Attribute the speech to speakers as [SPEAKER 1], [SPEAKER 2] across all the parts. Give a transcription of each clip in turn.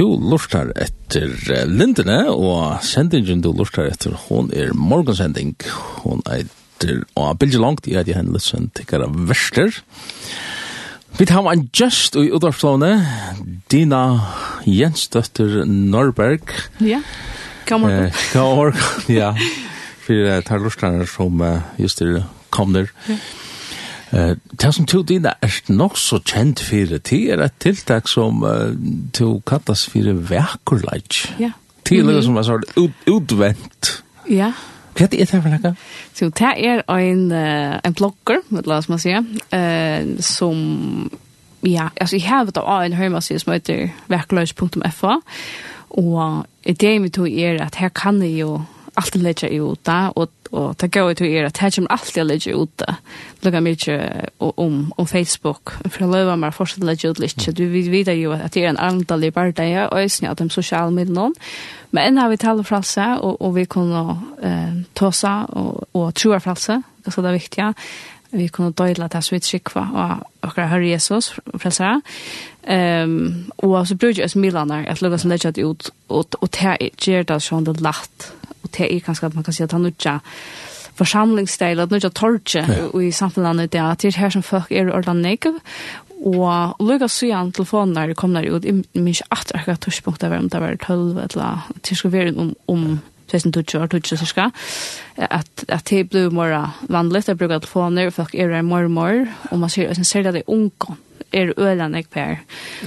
[SPEAKER 1] to lustar etter lindene, og sendingen du lustar etter, hon er morgensending. Hon eitir, og bildet langt i at jeg henne litt sånn tikkara verster. Vi tar en gjest i Udarflåne, Dina Jensdøtter Norberg.
[SPEAKER 2] Ja, kammerkon.
[SPEAKER 1] Eh, kammerkon, ja. Fyrir tar lustrar som just er kommer. Ja. Eh, Det som tog dina er nok så kjent fyrir, det er et tiltak som uh, tog kattas fyrir vekurleik.
[SPEAKER 2] Ja.
[SPEAKER 1] Tidligere som var sånn utvent.
[SPEAKER 2] Ja.
[SPEAKER 1] Hva er det for noe?
[SPEAKER 2] Så det er en, uh, en blogger, vet la oss man sier, uh, som, ja, altså jeg har vært av en høymaside som heter vekurleik.fa, og ideen vi tog er at her kan jeg jo alltid leggja ut uta, og og ta gå ut er at her kommer alt jeg legger ut da. Lukka mykje om, om Facebook, for jeg løver meg fortsatt legger ut litt. Du vet jo at det er en antallig bardag, og jeg synes at de sosiale middelen. Men enn har vi taler fra seg, og, og vi kunne eh, ta seg og, og troa fra seg, det er det viktige. Vi kunne døyla det så vi skikva og akkurat Herre Jesus, frelsere. Um, og så bruker jeg som milaner, at lukka som legger ut, og, og det gjør det sånn det latt og det er kanskje at man kan si at han ikke forsamlingsdeil, at nødja tortje ja. i samfunnet det er at det er her som folk er ordan negav, og lukka sujan telefonen der kom der ut, jeg minns ikke at akkurat tørspunkt det var om det var 12 eller det skulle være om, om 2020 og 2020 cirka, at, at det blir mer vanligt, jeg bruker telefoner, folk er der mer og mer, og man ser, og ser det at det er unge, er øyne jeg per.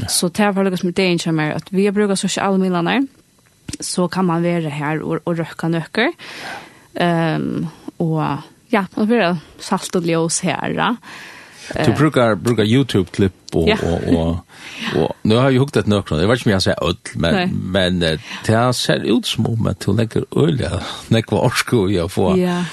[SPEAKER 2] Så det var lukka som ideen kommer, at vi har brukt sosiale midlene, så kan man være her og, og røkke nøkker. Um, og ja, man blir salt og ljøs her da.
[SPEAKER 1] Du brukar brukar YouTube klipp och ja. och och, och nu har jag hukt ett nökron. Jag vet inte om jag säger öll men Nej. men det ser ut som om att hon lägger öl. Näck var sko jag få. Ja.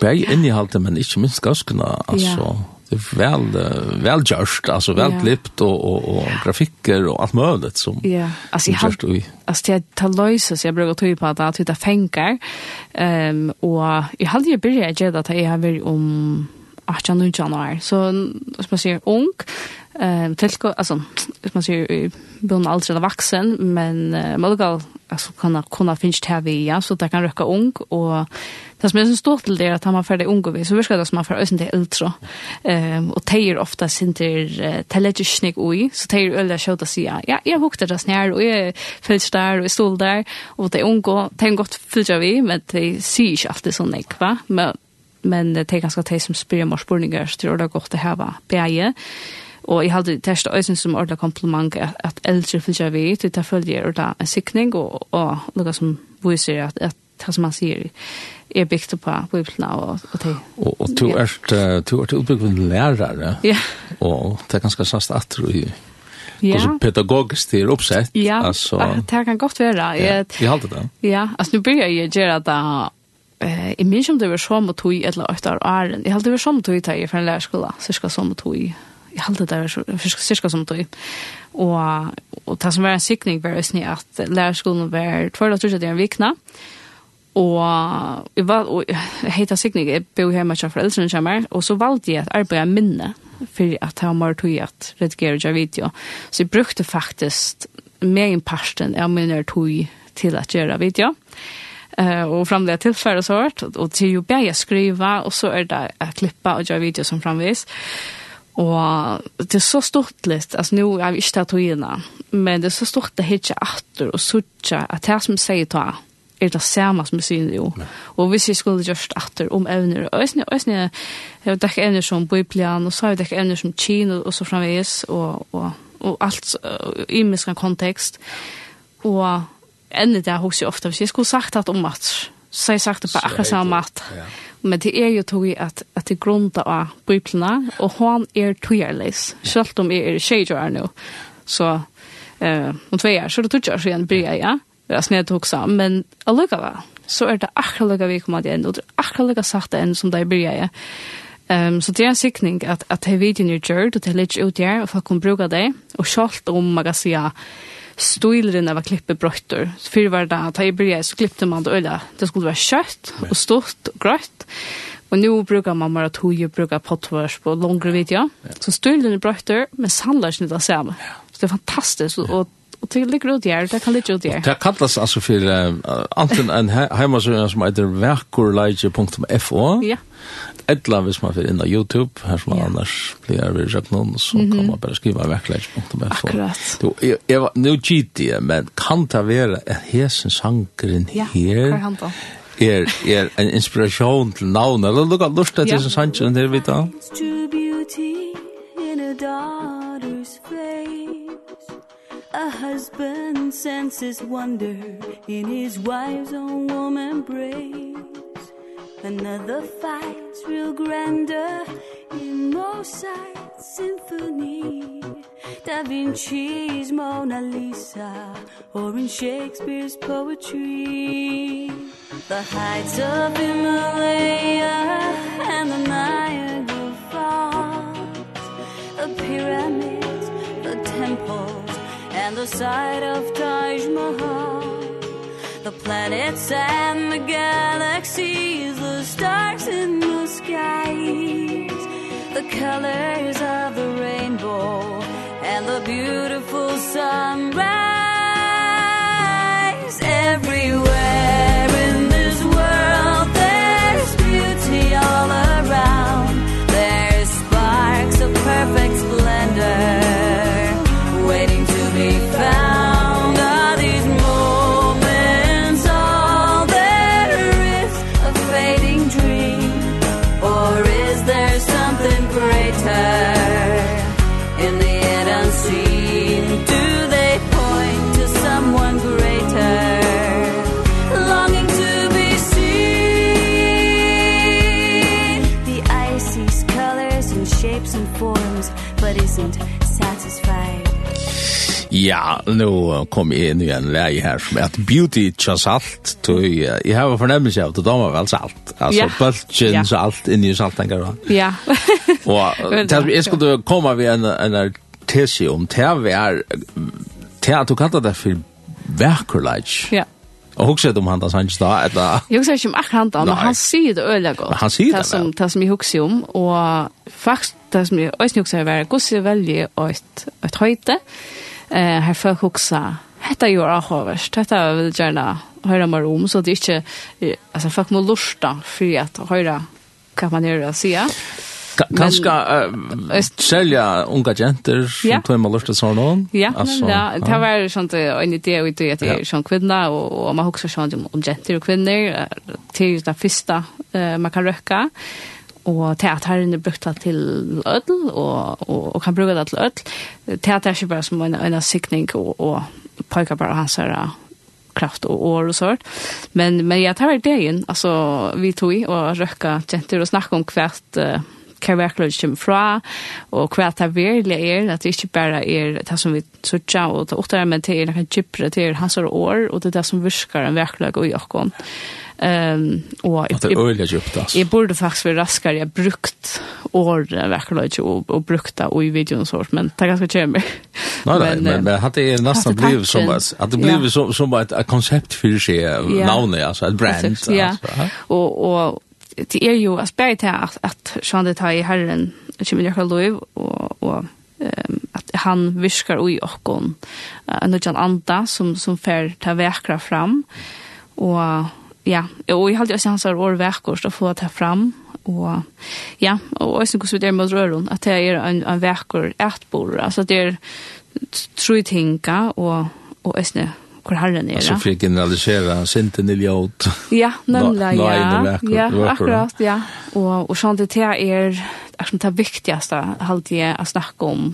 [SPEAKER 1] Berg in i men inte minst gaskna alltså. Ja det är väl väl just alltså väl yeah. klippt och och och grafiker och allt möjligt som
[SPEAKER 2] Ja, yeah. alltså jag har alltså det tar lösa så jag brukar ta på att att hitta fänkar. Ehm och jag hade ju börjat jag att jag har varit om 18 januari så som man säger ung eh tillskott alltså som man säger blir alltså där vuxen men uh, man kan alltså kunna kunna finns det här vi ja så där kan röka ung och Det som är så stort till det är att han var färdig unga vi, så virkar det som han var ösen till ultra. Um, och tejer ofta sin till uh, telegisnig ui, så tejer öliga kjöta sig, ja, jag hukte det snär, och jag fyllt där, och jag stod där, og det unga, det är gott fyllt vi, men det ser inte alltid sån ek, va? Men, men det är ganska det som spyrir mors spurningar, så det är gott att häva bäge. Og jeg hadde testa øyne som ordentlig kompliment at at eldre fylgja vi, til det følger ordentlig en sikning, og, og noe som viser at, at det som han sier er bygd på bibelna og, og det.
[SPEAKER 1] Og, og du er du er utbygd med lærere.
[SPEAKER 2] Ja.
[SPEAKER 1] Og det er ganske sast at du Ja. Och pedagogiskt det är uppsett.
[SPEAKER 2] Ja, alltså, det kan gott vara.
[SPEAKER 1] Ja, jag håller det.
[SPEAKER 2] Ja, alltså nu börjar jag göra det eh i minns om det var så mot tog eller åtta år är. Jag hade det var som att i ta i från lärskola, så ska så mot tog Jag hade det var så cirka som att i. Och och det som var en sikning var det att lärskolan var två eller tre dagar i veckan. Og jeg var, og jeg heter Signig, jeg bor hjemme til foreldrene kommer, og så valgte jeg at arbeide minne, for at jeg var tog at redigere og video. Så jeg brukte faktisk med en parten av minne tog til at gjøre video. Uh, og fram det tilfære så hvert, og til jo bare jeg skriva, og så er det å klippe og gjøre video som framvis. Og det er så stort litt, altså nå er vi ikke tatt togene, men det er så stort det hitje atter og sutja at det som sier togene, er det samme som vi sier jo. Og hvis jeg skulle gjøre atter om evner, og jeg synes jeg dekk evner som Bibelen, og så har jeg dekk evner som Kino, og så framveis, og, og, og alt uh, i miskan kontekst. Og enda det hos jeg ofte, hvis jeg skulle sagt at om at, så har jeg sagt det på akkurat samme mat. Ja. Men det er jo tog at, at det grunnet av Bibelen, og han er togjerleis, selv om jeg er tjejer nå. Så, eh, om tve år, så er det tog jeg igjen bryr jeg, ja det er tog hoksa, men allukava, så er det akkurat vi kommer til enda, og det er akkurat sagt enn som det blir jeg. Um, så det er en sikning at, at det videoen er gjørt, og det er litt ut her, og folk kan bruke det, og selv om man kan si stilren av klippet brøtter. Før var det at jeg blir så klippte man det øyla. Det skulle være kjøtt, og stort, og grøtt. Og nå bruker man bare tog og bruker potvers på langere video. Så stilren er brøtter, men sannleggen er det samme. Så det er fantastisk, og och det ligger ut där, det kan ligga ut där.
[SPEAKER 1] Det kallas alltså för uh, antingen en hemmasida som heter verkorleige.fo.
[SPEAKER 2] Ja.
[SPEAKER 1] Ettla hvis man får inn á YouTube, her som man annars blir vi rett noen, så kan man bare skriva verkleik.fo.
[SPEAKER 2] Akkurat.
[SPEAKER 1] Du, jeg, jeg var, nu gitt jeg, men kan det være at hesen sangren her?
[SPEAKER 2] Ja, hva er han da?
[SPEAKER 1] er er en inspiration til navn eller look at lust til
[SPEAKER 2] this
[SPEAKER 1] is hunch and there we
[SPEAKER 3] go to beauty in a daughter's face A husband senses wonder in his wife's own woman praise. Another fight's real grandeur in Mozart's symphony. Da Vinci's Mona Lisa or in Shakespeare's poetry. The heights of Himalaya and the Niagara Falls. The pyramids, the temples and the sight of Taj Mahal. The planets and the galaxies The stars in the skies. The colors of the rainbow And the beautiful sunrise.
[SPEAKER 1] Ja, nu kom jeg inn i en leie her som heter Beauty Tja Salt. Tog, uh, Jeg har en fornemmelse av at det var vel salt. Altså,
[SPEAKER 2] ja.
[SPEAKER 1] bølgen
[SPEAKER 2] ja.
[SPEAKER 1] salt inni saltengar.
[SPEAKER 2] Ja.
[SPEAKER 1] og til, jeg skulle komme ved en, en tesi om til vi er til at du kallar det for verkerleik.
[SPEAKER 2] Ja.
[SPEAKER 1] Og hugsa om han hans da, eller?
[SPEAKER 2] Jeg hugsa ikke om akkur han da,
[SPEAKER 1] men
[SPEAKER 2] han sier det øyla godt.
[SPEAKER 1] Han sier det, ja.
[SPEAKER 2] Det som jeg hugsa om, og faktisk det som jeg også hugsa er, hvordan jeg velger et, et høyte, eh, har folk hoksa, dette gjør jeg høverst, dette vil jeg gjerne høre mer om, så det er ikke, altså folk må lusta for at høre hva man gjør å si.
[SPEAKER 1] Kanskje uh, selja unga jenter som
[SPEAKER 2] ja.
[SPEAKER 1] tog med lurt til sånn
[SPEAKER 2] Ja,
[SPEAKER 1] altså,
[SPEAKER 2] ja, det var sånt en idé og idé at
[SPEAKER 1] det
[SPEAKER 2] er sånn kvinna, og, og man har også sånn om jenter og kvinner, til det første uh, man kan røkke. Uh, og teateren er brukt til ødel, og, og, og kan bruke det til ødel. Teater er ikke bare som en, en sikning, og, og pojker bare hans her kraft og år og sånt. Men, men jeg tar det inn, altså vi tog i, og røkka jenter og snakka om hvert uh, hva virkelig kommer fra, og hva det virkelig er, at det ikke bare er det som vi sørger og det åttere, men det er noen gypere, det hans år, og det er det som virker en virkelig og i åkken. Um, og
[SPEAKER 1] at det er øyelig djupt, altså.
[SPEAKER 2] Jeg burde faktisk være raskere, jeg brukt året virkelig og, og brukt det i videoen og sånt, men det er ganske kjemmer.
[SPEAKER 1] Nei, nei, men,
[SPEAKER 2] men,
[SPEAKER 1] men at det er nesten blivet som, at det blivet som, som et, et konsept for seg,
[SPEAKER 2] ja.
[SPEAKER 1] navnet, altså, et brand.
[SPEAKER 2] Ja,
[SPEAKER 1] altså, Ja,
[SPEAKER 2] og, og, det er jo aspekt til at, at sånn det tar i Herren kommer jeg lov, og, og um, at han viskar ui okkon uh, nødjan anda som, som fer ta vekra fram. Og ja, og jeg halte også hans år vekkors å få ta fram. Og ja, og også hvordan vi der med røren at det er en, en vekkor etbor altså det er tru tinga og, og også hvor herren er.
[SPEAKER 1] Altså for å generalisere, sinten i idiot.
[SPEAKER 2] Ja, nemlig, ja. ja, akkurat, ja. Og, og sånn det er, er som det viktigste, halte jeg å snakke om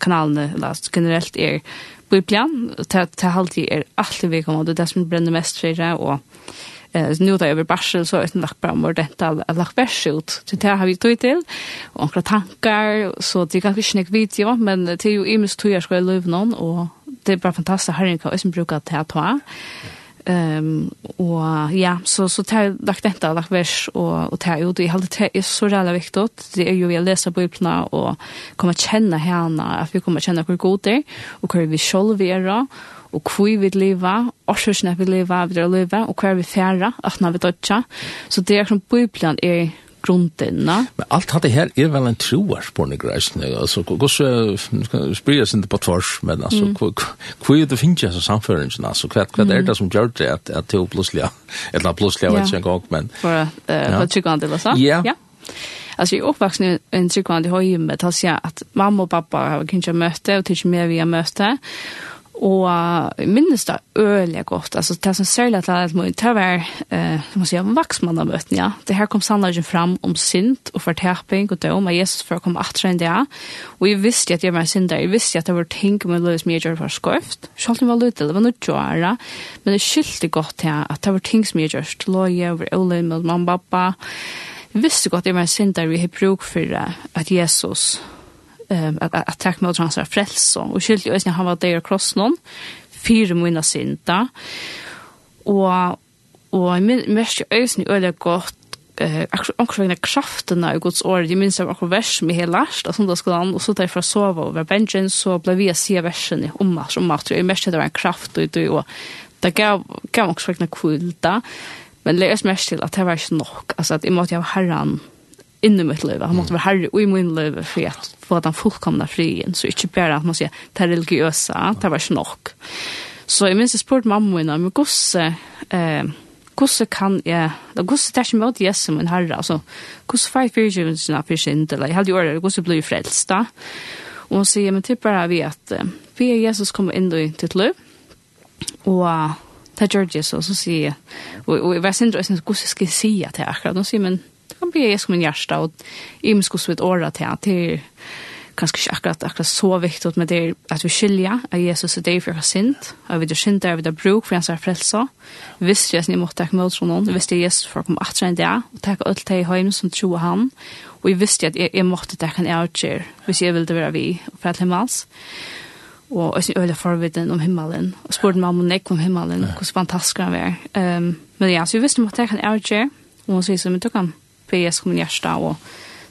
[SPEAKER 2] kanalene, eller generelt er Bibelen, det halte jeg er alltid vi kommer, det er det som brenner mest for det, og eh nu där över Barsel så är det lagt fram och detta har lagt vers ut. Så det har vi tog till och några tankar så det är ganska inte video men det är ju immens tog jag ska leva någon och det er bare fantastisk har jeg ikke bruker til å ta. Ehm och ja så så tar jag lagt detta lagt vers och och tar ju det helt det är så jävla viktigt det är ju jag läser biblarna och kommer känna henne att vi kommer känna hur god det och hur vi skall vara og hvor vi lever, årsøsene vi leva, vi lever, og hvor vi færa, at når vi dødja. Så det er som Bibelen er grunden.
[SPEAKER 1] Men allt hade her er vel en troarspornografiskt. Alltså, går spyrir jeg inte på tvars, men altså,
[SPEAKER 2] mm.
[SPEAKER 1] hva er det finnes jeg som samføringen? Altså, hva er det som gjør det at, at det er plutselig, eller plutselig, jeg vet ikke en gang, men...
[SPEAKER 2] For uh,
[SPEAKER 1] ja.
[SPEAKER 2] tryggvand, eller så?
[SPEAKER 1] Ja.
[SPEAKER 2] ja. Alltså jag uppvuxen i en tryggvand i höjmet, alltså at mamma og pappa har kanske möte och tycker mer via möte. Og jeg minnes det øyelig godt. Altså, det som særlig til at det var, eh, må si, om vaksmannamøten, ja. Det her kom sannleggen fram om synd og forteping og døm av Jesus for å komme atre enn det. Og jeg visste at jeg var synd der. Jeg visste at det var ting med løs som jeg gjør for skøft. Selv om jeg var løyte, det var noe gjøre. Men det skyldte godt til at det var ting som jeg gjør. til å gjøre over øyelig med mamma og pappa. Jeg visste godt at jeg var synd der vi har bruk for at Jesus um, at, at takk med hans transfer frelse. Og skyldig øyne han var der kross noen, fire måneder synda Og, og jeg mest øyne øyne godt eh akkurat vegna krafterna i Guds ord. Jeg minns av akkurat vers som jeg har lært av sundagsskolen, og så tar jeg fra sova over benjen, så ble vi å versen i om at, om at, jeg mest det var en kraft, og, og det gav, gav akkurat vegna kulda, men det er mest til at det var ikke nok, altså at jeg måtte ha herren inne i mitt liv. Han måtte være herre i min liv for att få den fullkomna frien. Så ikke bare at man sier, det er religiösa, det var ikke nok. Så jeg minns jeg spurte mamma min, men gosse, eh, gosse kan jeg, da gosse tar sig mot Jesus min herre, altså, gosse fight för ju inte synd, eller jeg hade ju ordet, gosse blir frelst da. Og hun sier, men til bare vi att vi er Jesus kommer inn i ditt liv, och det gör Jesus, så så sier jeg, og, og jeg vet ikke, hvordan hur jag ska säga till akkurat, hun sier, men kan bli Jesus min hjärsta og jeg må skulle svitt året til at det er kanskje ikke akkurat, akkurat så viktig med det at vi skiljer at Jesus är det för jag synd och vi är synd där vi har bruk for hans frälsa. Visst jag jeg ni måste ta emot noen, någon visst jag Jesus for å komme att enn det, og takke alt det hem som tror han? Og jag visste att jeg jag måste ta en outger hvis jeg ville være vi og för att himmels. Og jeg også øyla forviden om himmelen, og spurte meg om hun ikke om himmelen, hvordan fantastisk han var. Um, men ja, så vi visste at jeg kan er ikke, og hun sier så, men du kan ber Jesus kom in hjärsta och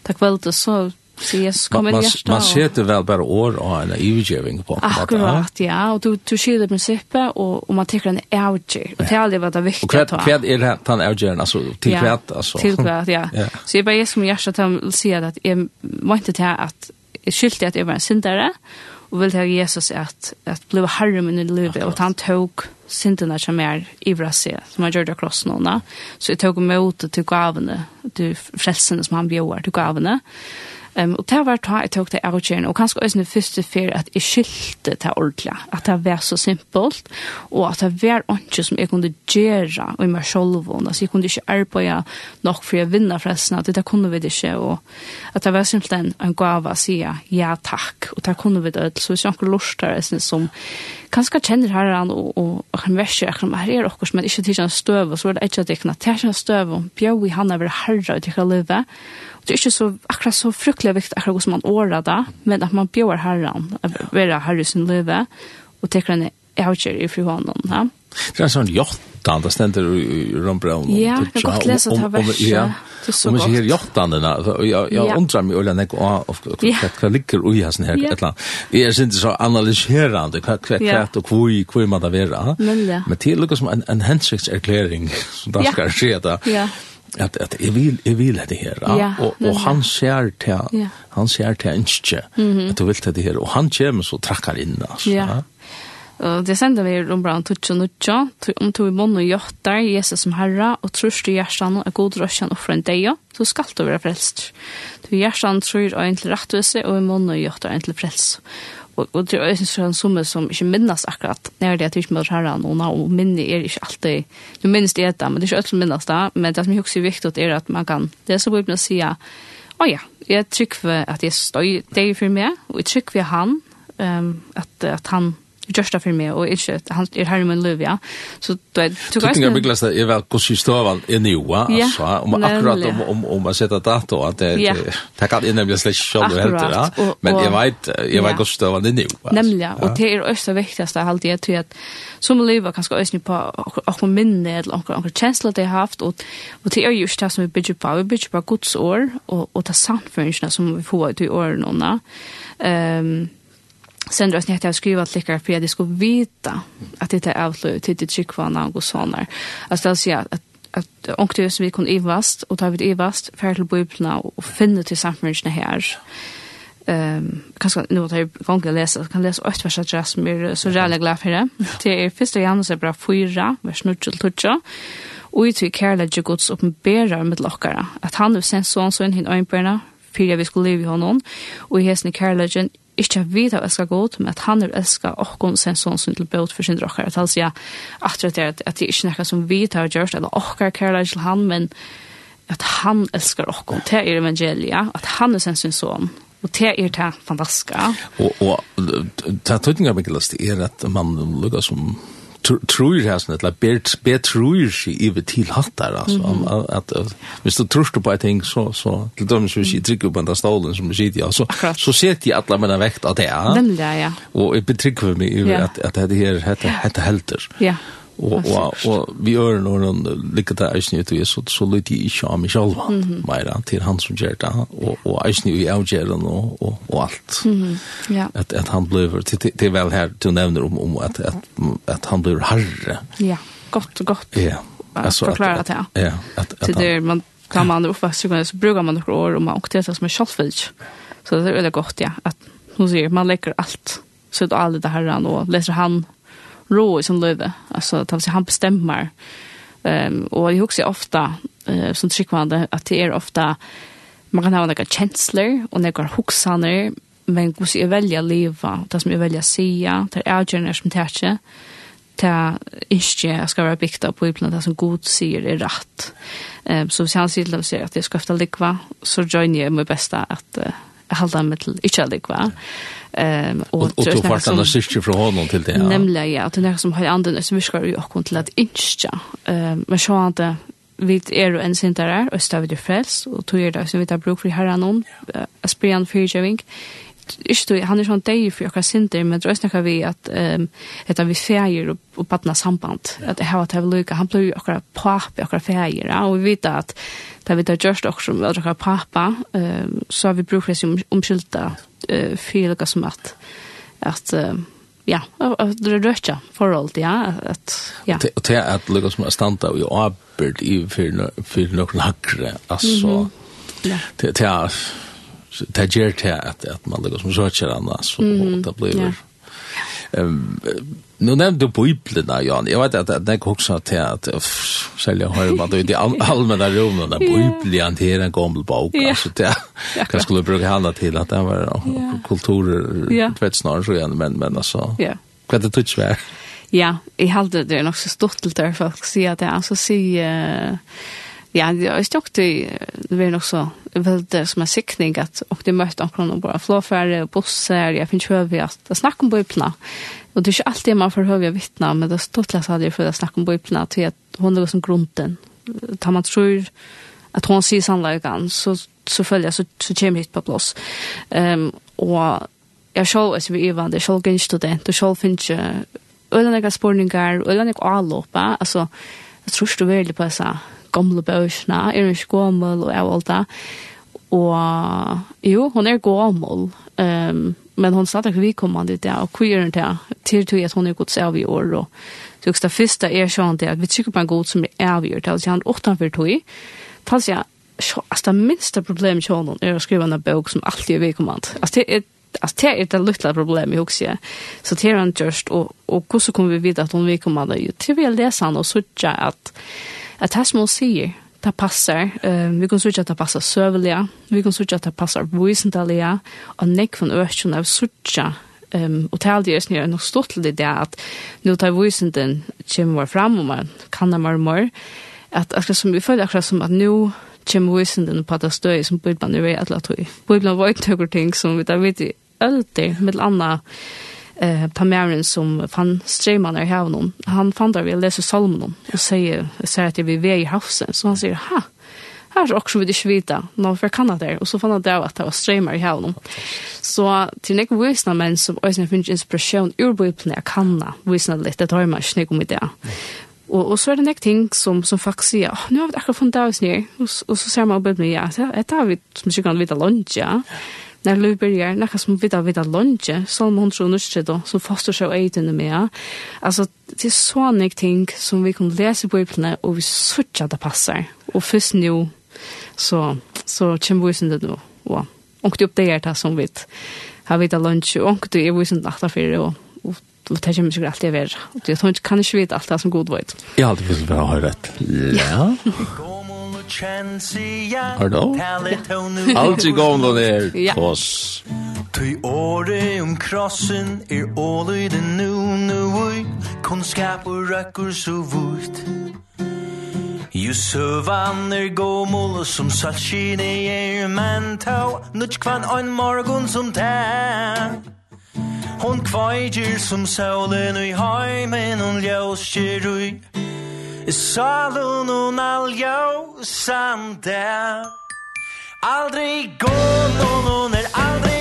[SPEAKER 2] tack väl det så Så Jesus
[SPEAKER 1] kom
[SPEAKER 2] in
[SPEAKER 1] i
[SPEAKER 2] hjärsta.
[SPEAKER 1] Man sätter vel bare år og en övergivning på.
[SPEAKER 2] Akkurat, ja. Og du, du skiljer prinsippet, og, og man tycker en avgjør. Og det er aldri hva det är
[SPEAKER 1] viktigt
[SPEAKER 2] å ta.
[SPEAKER 1] Och kvad är det han övergivning? Alltså, till
[SPEAKER 2] ja,
[SPEAKER 1] kvad? Alltså.
[SPEAKER 2] Till kvad, ja.
[SPEAKER 1] ja.
[SPEAKER 2] Så jeg bare Jesus kom in i hjärsta till att säga att jag var inte till att jag skyldte at jeg var en syndere, og vil til Jesus at, att bli herre min i livet. og at han tok syndene som er i seg, som han gjør det akross noen. Så jeg tok med ut til gavene, til frelsene som han bjør til gavene. Um, og det var da jeg tok det avgjøren, og kanskje også det første for at jeg skyldte det ordentlig, at det var så simpelt, og at det var ikke som jeg kunne gjøre i meg selv, altså jeg kunne ikke arbeide nok for å vinne forresten, at det kunne vi ikke, og at det var simpelt en, en gave å si ja takk, og det kunne vi det, så hvis jeg ikke lort der, jeg som kanskje kjenner herren, og, og, og han verser, ikke, her er dere som men ikke til en støv, og så er det ikke at jeg kan ta en støv, og bjør vi han over herre, og det kan leve, det er ikke så, akkurat så fryktelig viktig akkurat hvordan man året det, men at man bjør herren, å være herre i sin liv, og tenker henne, jeg har ikke i frihånden. Ja.
[SPEAKER 1] Det er en sånn jottan, det stender i Rombraun.
[SPEAKER 2] Ja, jeg har godt lese det her verset.
[SPEAKER 1] Ja,
[SPEAKER 2] det er så.
[SPEAKER 1] Om jeg sier jottan, jeg jeg undrar meg olja nek, hva ligger ui hans her, et eller annet. Jeg er ikke så analyserande, hva kvett og hvor kvui man da være.
[SPEAKER 2] Men
[SPEAKER 1] det er lukka som en hensiktserklæring, som da skal skje det.
[SPEAKER 2] Ja, ja
[SPEAKER 1] at at jeg vil jeg vil det her ja?
[SPEAKER 2] ja,
[SPEAKER 1] og og han ser til
[SPEAKER 2] ja.
[SPEAKER 1] han ser til ikke at du vil det her og han kommer så trakkar inn altså
[SPEAKER 2] ja. ja. Og det sender vi om brann tutsi og nutja, om to i mån og jottar, Jesus som herra, og trus du hjertan og god røsjan og en deia, så skal du være frelst. Du hjertan tror og en til rettvise, og i mån og jottar en til frelst og, og det er også sånn summe som ikke minnes akkurat, når det er til møter herren, og, og minne er ikke alltid, du minnes det etter, men det er ikke alt som minnes det, men det som er også viktig er at man kan, det er så bøyden å si, å ja, jeg trykker at jeg støy deg for meg, og jeg trykker han, um, at, at han gjørst det for meg, og ikke at han er her i min liv ja. Så du är du kan inte
[SPEAKER 1] bygga det vel hvordan konsistovan er nu altså, om akkurat om om om man setter dato at det
[SPEAKER 2] ja.
[SPEAKER 1] det det kan inte slett selv, show helt ja. Men
[SPEAKER 2] jag
[SPEAKER 1] vet
[SPEAKER 2] jag
[SPEAKER 1] vet hvordan konsistovan i nu
[SPEAKER 2] nämligen og det er også det viktigste, alt det till at som lever kanske ösn på och minne eller några några känslor det haft og, og det er jo ikke det som vi bygger på. Vi bygger på Guds år og och ta samfunnsene som vi får ut i årene, och ehm sen dras ni jag skriva att lycka för det skulle vita att det är avslut till det chickvarna och sånar. Alltså att säga att att onkte som vi kunde evast och ta vid evast för till biblarna och finna till samfundet här. Ehm kanske nu att jag kan läsa kan läsa åt vers att jag mer så jävla glad för det. Det är första Johannes bra 4 vers 9 till 12. Og i till kärlek gods oppenberer med lokkere, at han har sendt sånn sånn hin ögonbörna fyrir vi skulle leve i honom og i hesten i kärleken ikke vet av elsker godt, men at han er elsker åkken sin sånn som til bøt for sin dere. At han sier at det er at det ikke noe som vi har gjort, eller åkker kærlighet til han, men at han elsker åkken. til er evangeliet, at han er sin sin sånn. Og det er det fantastiske.
[SPEAKER 1] Og, og det er tøytninger, Mikkelas, det er at man lukker som tror jag snett la bet bet tror sig över till hattar alltså att hvis du tror på ett ting så så till dem så vi trycker på den stolen som vi ja så så ser jag alla mina vekt att det ja
[SPEAKER 2] Nämligen ja.
[SPEAKER 1] Och jag betrygger mig över att att det här heter heter helter. Ja og og og vi gör nog någon lika där är snitt vi så så lite i charm själva meira till han som gör det och och är snitt i outgärden och och og allt.
[SPEAKER 2] Mm. Ja.
[SPEAKER 1] Att at han blev till till väl här till nevner om om att att at han blir herre.
[SPEAKER 2] Ja. Gott godt gott.
[SPEAKER 1] Ja.
[SPEAKER 2] Alltså forklare det.
[SPEAKER 1] Ja. at
[SPEAKER 2] at det man kan man uppväxt så brukar man några år och man åkte det som är självfilch. Så det är väldigt gott ja att hon säger man lägger allt så det alla det här och läser han rå i sin løyve. Alltså, det vill säga, han bestämmer. Um, och jag husker ofta, uh, som tryggvande, att det är ofta, man kan ha några känslor och några huxaner, men hur jag väljer leva, det som jag väljer säga, det är avgörande som det är ta ikke skal være bygd av Bibelen, det som god sier er rett. Um, så hvis han sier til dem sier at jeg skal efter likva, så joiner jeg mitt beste at uh, halda med til ikke allig, va?
[SPEAKER 1] Um, og, og, og du fart annars ikke fra hånden til det, ja?
[SPEAKER 2] Nemlig, ja, at det er noe som har andre som virker jo akkurat til at ikke, um, men så han det, vi er jo en sinter her, og stavet er frelst, og tog er det som vi tar bruk for herren om, uh, sprian fyrtjøving, ikke han er sånn deg for akkurat sinter, men det er snakker vi at um, etter vi feir og, og badna samband, ja. at jeg har til lykke, han blir akkurat pappa, akkurat feir, ja, og vi vet at da vi tar gjørst også med akkurat pappa, um, så har vi brukt det som omskylda uh, for som at, at um, ja, det er rødt forhold, ja. At, ja.
[SPEAKER 1] Og til at lykke som er standa og jo arbeid i for noen hakre, altså, mm -hmm. ja. til, til så det ger till att att man lägger som söker annars så mm. det blir ja. Um, nu nämnde du biblarna Jan. Jag vet att det går också till att sälja har man då i allmänna rummen där biblar inte är en gammal bok alltså det kan skulle bruka handla till att det var kulturer vet snarare så igen men men alltså. Ja. Vad det touch var.
[SPEAKER 2] Ja, i halde det är nog så stort till där folk säger att det alltså se ja, jag ikke det er nok så veldig som en sikning at og de mötte akkurat noen bare flåfärre og busser, jeg finner hör vi at det snakker om biblarna. Og det er ikke alltid man får höra vittna, men det er stort lest hade jeg för att snacka om biblarna til at hun er som grunden. Da man tror at hun sier sannleggen, så, så føler jeg, så, så kommer hit på plås. Um, och jag selv, jeg så vi är er selv är en student finner ikke øyne ju spørninger, øyne öllande avloppa, altså, jeg tror ikke du veldig på så gamle bøsene, er ikke gammel og jeg valgte. Og jo, hun er gammel, um, men hon satt ikke vidkommende ut det, og queer det, til tog at hun er gått av i år, og så det første er sånn att at vi tykker på en god som er avgjort, det, altså han er åttenfor tog, tal sier jeg, altså det minste problemet til henne er å skrive en bok som alltid er vidkommende. Altså det er Alltså det är ett litet problem i också. Så det är han just och och hur så kommer vi vidare att hon vi kommer att ju till väl läsa och så att at det som hun sier, det passer. Uh, vi kan sørge at det passer søvelige, vi kan sørge at det passer visendelige, og nek von økken av sørge um, og til det er snir nok stort til det at nå tar visenden kommer fram og man kan det mer og mer at akkurat som vi føler akkurat som at nå kommer visenden på det støy som blir er ved at la tog. Bibelen var ikke noen ting som vi tar vidt i ølte, med annet eh ta Marin som fann strømmene i haven Han fann där vi läser salmen och säger säger att vi är i havsen. Så han säger ha, här också så det svita när för Kanada där och så fann han där att det var streamar i haven Så till nick visna men som ösna finns inspiration ur bilden jag kanna visna lite det har man snygg med det. Och och så är det nek ting som som faktiskt ja, nu har vi akkurat funnit oss ner och så ser man bilden ja, det har vi som sig kan vita lunch ja. När vi börjar, när som vidare vita lunge, så man tror nu så då, så fast så och äter med. Alltså, det är så sådana ting som vi kan läsa på Bibeln och vi switcha det passar. Och först nu så, så chim vi sen det då. Och och det uppdagar det som vi har vita lunge och det är vi sen att det och och det kommer sikkert alltid være. Og det tror inte kan ikke vite allt som god vet.
[SPEAKER 1] Jeg har alltid visst hva jeg har rett. Ja. Arno? Aldri gån då der Kås.
[SPEAKER 4] Tui åre om krossen er åløy den nu nu ui Kunnskap og røkker så vult Ju sövan er gomul som salskine er men tau Nutsk kvann ein morgon som tau Hon kvajgir som saulen ui heimen hon ljøskir ui. Salen hon alljausande Aldrig går någon er aldri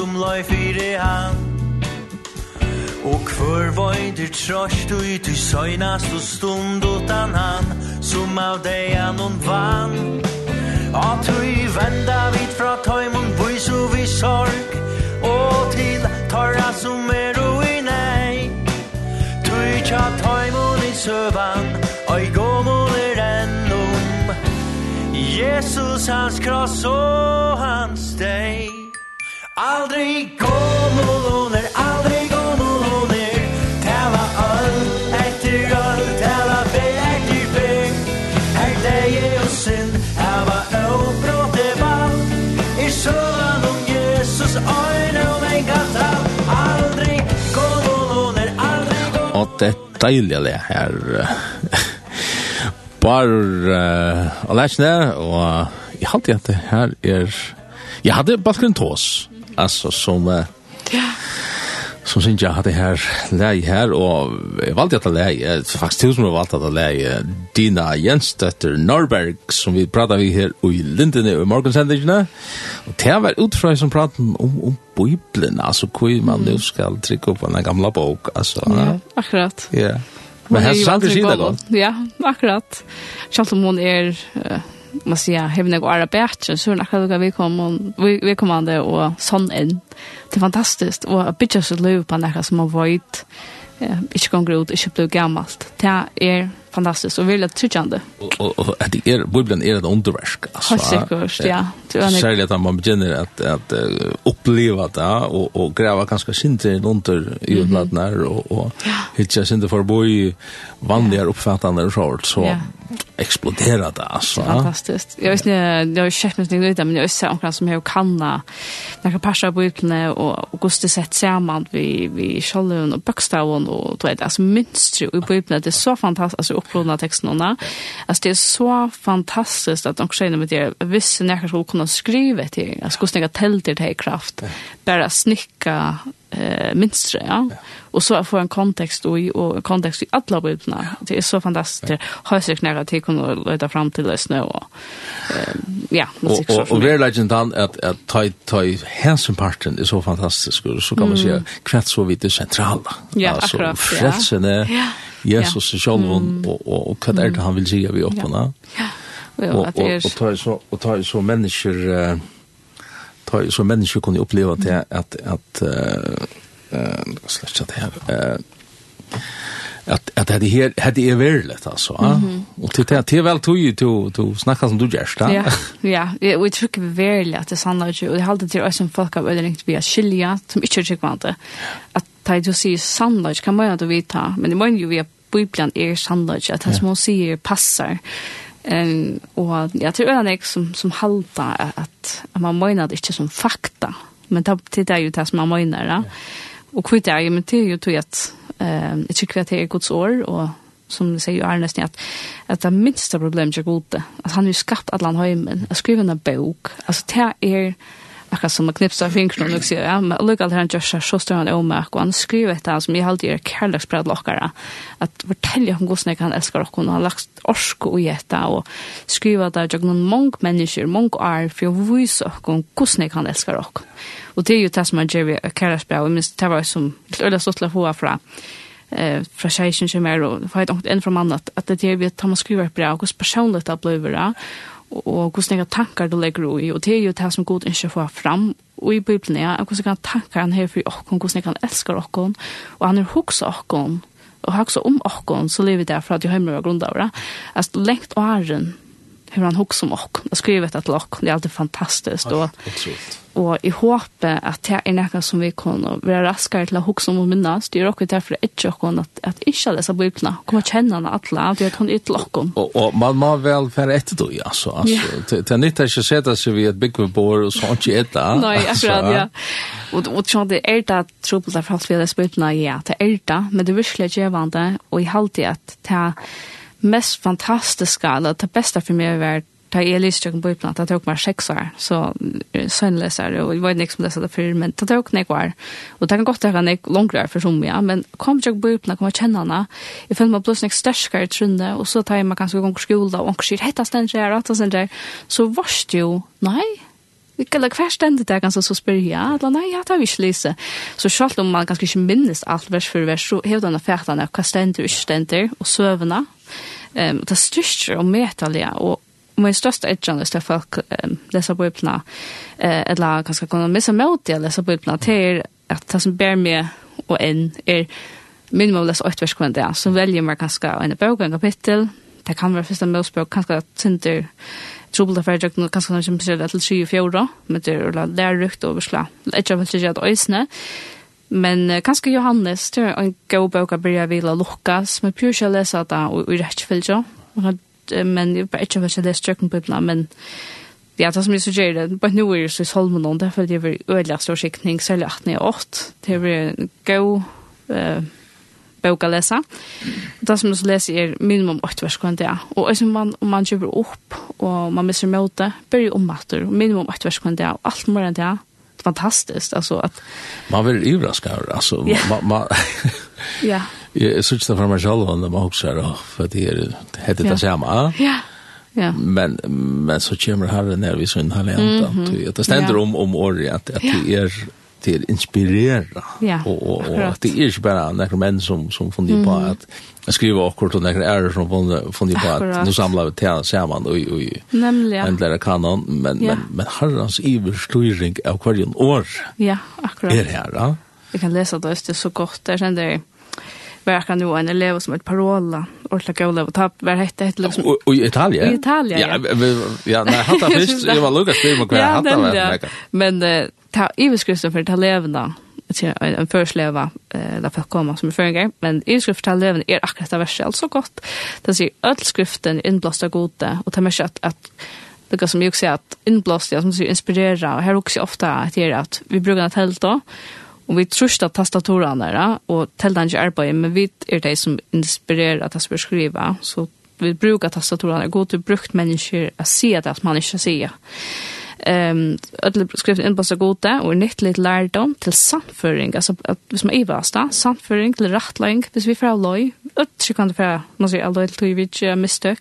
[SPEAKER 4] som lai fyri han Og kvör vøyder trøst ut i søgnast og stund utan han Som av deian hon vann. At vi venda vid fra tøymon vois og vi sorg. Og til tarra som er og i nei. Tui tja tøymon i søvan Oi gomon er ennum. Jesus hans kross og hans deg Aldrig gomoloner, aldrig er Tala all etter all tala be, etter be Her deie og synd, hava åbråte vann I sjåan om Jesus, øyne om en gata. Aldrig er aldrig gomoloner
[SPEAKER 1] Og det er deilig det her Bare uh, å lære seg det, og jeg halte at det her er... Jeg hadde bare skrevet tås, alltså som
[SPEAKER 2] ja.
[SPEAKER 1] som syns jag hade här läge här och jag leie, att läge faktiskt tusen valgte at att läge Dina Jensdøtter Norberg som vi pratade vi här i Linden i morgonsändningarna och det var utfra som pratade om, om Bibelen, alltså hur man nu skal trykke upp en gamla bok alltså
[SPEAKER 2] ja, akkurat.
[SPEAKER 1] Ja. Yeah. men här sanns det gott
[SPEAKER 2] ja akkurat. Kjalt om hon är man säger hevna gå ara bättre så er det akkurat vi kom vi vi kom an det og sånn inn. Det er fantastisk, og a bitch så løy på när som har vært, eh inte går ut ikke blev gammalt. Det er fantastiskt och väldigt tryckande.
[SPEAKER 1] Och och att det är bubblan är det underverk
[SPEAKER 2] alltså. Säkert, ja.
[SPEAKER 1] Särskilt att man begynner att att uppleva det och och gräva ganska sint under i utlandet och och hitta sint för boy vanliga uppfattande och så explodera det alltså.
[SPEAKER 2] Fantastiskt. Jag vet inte, jag har checkat någonting nytt men jag ser sett som jag kan när jag passar på utne och Augusti sett samman vi vi skallen och bokstaven och då är det alltså mönster och på utne det är så fantastiskt alltså upplåna texterna. Alltså det är så fantastiskt att de känner med det visst när jag skulle kunna skriva till. Jag skulle snäga tält det här kraft. Bara snicka eh minstre ja. Och så får en kontext och och kontext i alla bilderna. Det är så fantastiskt. Har sig nära till kunna leta fram till det snö och eh ja,
[SPEAKER 1] musik så. Och och legend legendan att att ta ta hänsyn parten är så fantastisk och så kan man säga kvätt så vitt det centrala.
[SPEAKER 2] Ja, akkurat.
[SPEAKER 1] frälsen är Jesus själv och och vad är det han vill säga vi öppna.
[SPEAKER 2] Ja.
[SPEAKER 1] Och och tar så och ta så människor eh ta så människor kunde uppleva det att att eh släcka det här eh att att det här hade är verkligt alltså ja och till det till väl tog ju till till snacka som du gör
[SPEAKER 2] ja ja. Vi tycker vi verkligt att det sanna ju och det håller till oss som folk av eller inte via skilja som inte tycker inte att ta du ser sanna kan man ju inte veta men det måste ju vi Bibeln är sanna att det som hon säger passar Ehm och jag tror att det är som som halta att, man menar det inte som fakta. Men det är ju det som man menar ja. Och kvitt är ju men det är ju till att ehm det tycker att det är Guds ord och som det säger ju Arnes att att det minsta problemet är gode att han har ju skapat alla hemmen att skriva en bok. Alltså det är akkurat som man knipsar fingrarna och säger ja men look all han just så står han om mig och han skriver ett han som jag håller kärleksbröd lockare att fortälja hon gosna kan älska och hon har lagt orsk och jätta och skriva där jag någon mång människor mång är för jag vis och gosna kan älska och och det är ju det som man ger kärleksbröd och minst det var som eller så till hoa fra eh fra tjejen som er og for et annet enn fra mannet at det er vi at man skriver et brev og hvordan personligt det blir og hvordan jeg tankar du legger ui, og det er jo det som god ikke får fram, og i Bibelen er hvordan jeg tankar han her for okken, hvordan jeg kan elske okken, og han er hoksa okken, og hoksa om okken, så lever vi der for at jeg har mye grunn av det. Altså, lengt åren, hur han hooks om och och skrivit att lock det är alltid fantastiskt och och i hoppe att det är något som vi kan vara raskare till att hooks om och minnas det är också därför det inte att att inte läsa bibeln komma känna alla det är hon ett lock
[SPEAKER 1] och och man man väl för ett då ja. så alltså det är nytt att sätta sig vid ett big board och sånt ju ett
[SPEAKER 2] nej akkurat ja. Och och så det är det trubbel där fast vi läser bibeln ja det är det men det är verkligen givande och i halt att ta mest fantastiska, eller det bästa för mig var Da jeg lyste jag på bok att tok meg seks år. Så sønnleser, og jeg var ikke som om det så för men det tok meg kvar og det kan godt være jeg långt där för som ja, men kom jag bok kom kommer kjenne henne, jeg følte meg plutselig størskere trunde og så tar jag mig kanske gång skole, og shit sier, hette så jeg, att sen jeg, så varst ju nej vi kan lage hver stendet der ganske så spør ja, eller nei, ja, det har vi ikke lyst. Så selv om man ganske ikke minnes alt vers for vers, så har denne fjertene hva stender og ikke stender, og søvende. Um, det styrker og metallige, og min största edjan är att folk um, läser biblarna eh, eller kanske kunna missa mot det läsa biblarna till att det som bär med och en är minimum läsa åtta vers kvar där så väljer man kanske en bok en kapitel det kan vara första Mosebok kanske att trubbel der ferdig nok kanskje når kjempe det til 24 men det er lærrykt og besla. Ikke vel ikke at øysene. Men uh, kanskje Johannes det er en god bok å begynne å vil lukka som er pjør å lese det og i jo. Men jeg bare ikke vel ikke lese trøkken på ibland men Ja, det som jeg suggerer det, bare nå er det så i Solmonon, det er fordi jeg vil ødelig stor skikning, særlig 18 og 8. Det er en god bøk å lese. Det som jeg leser er minimum 8 vers kvann det. Og hvis man, om man kjøper opp, og man misser møte, bør jo ommatter, minimum 8 vers kvann det, og alt mer enn det. Det er fantastisk, altså at...
[SPEAKER 1] Man blir överraskad, altså.
[SPEAKER 2] Ja.
[SPEAKER 1] Man, man...
[SPEAKER 2] ja.
[SPEAKER 1] Jeg synes det for meg selv, og man også er, for det er det det samme.
[SPEAKER 2] Ja. Ja.
[SPEAKER 1] Men men så kommer Herren när vi så en halvant. Mm -hmm. Det ständer om om året att, att det är til inspirera
[SPEAKER 2] ja,
[SPEAKER 1] og, og, og at det er ikke bare några menn som, som fundi mm. på at jeg skriver akkurat og noen ærer som fundi, på at nå samlar vi til sammen og, og
[SPEAKER 2] Nemlig,
[SPEAKER 1] ja. kanon men, ja. men, men herrens iverstyring av hverjen år
[SPEAKER 2] ja, akkurat.
[SPEAKER 1] er her ja?
[SPEAKER 2] Jeg kan lese det, det er så godt, det er det verkar nu en elev som ett parola. Orla gola och ta, var hette hette liksom
[SPEAKER 1] i Italien.
[SPEAKER 2] I Italien.
[SPEAKER 1] Ja, ja, nej, hade först jag var Lucas det var hade det,
[SPEAKER 2] Men ta överskriften för eleverna en försleva eh där folk kommer som förringar men i skrift till är akkurat det verset, så gott. Det säger öll skriften inblåsta gode, och ta med kött att det som jag också att inblåsta som så inspirera och här också ofta att det är att vi brukar att helt då. Og vi trusta tastatorene der, og telte ikke arbeidet, men vi er de som inspirerer at jeg skal skrive. Så vi brukar tastatorene, gå til brukt mennesker å si det at man ikke sier. Um, Ødelig skrift så gode, og nytt litt lærdom til samføring, altså at hvis man ivast da, samføring til rettløyng, hvis vi får av løy, ødelig kan det för man sier, av till til vi ikke mistøk,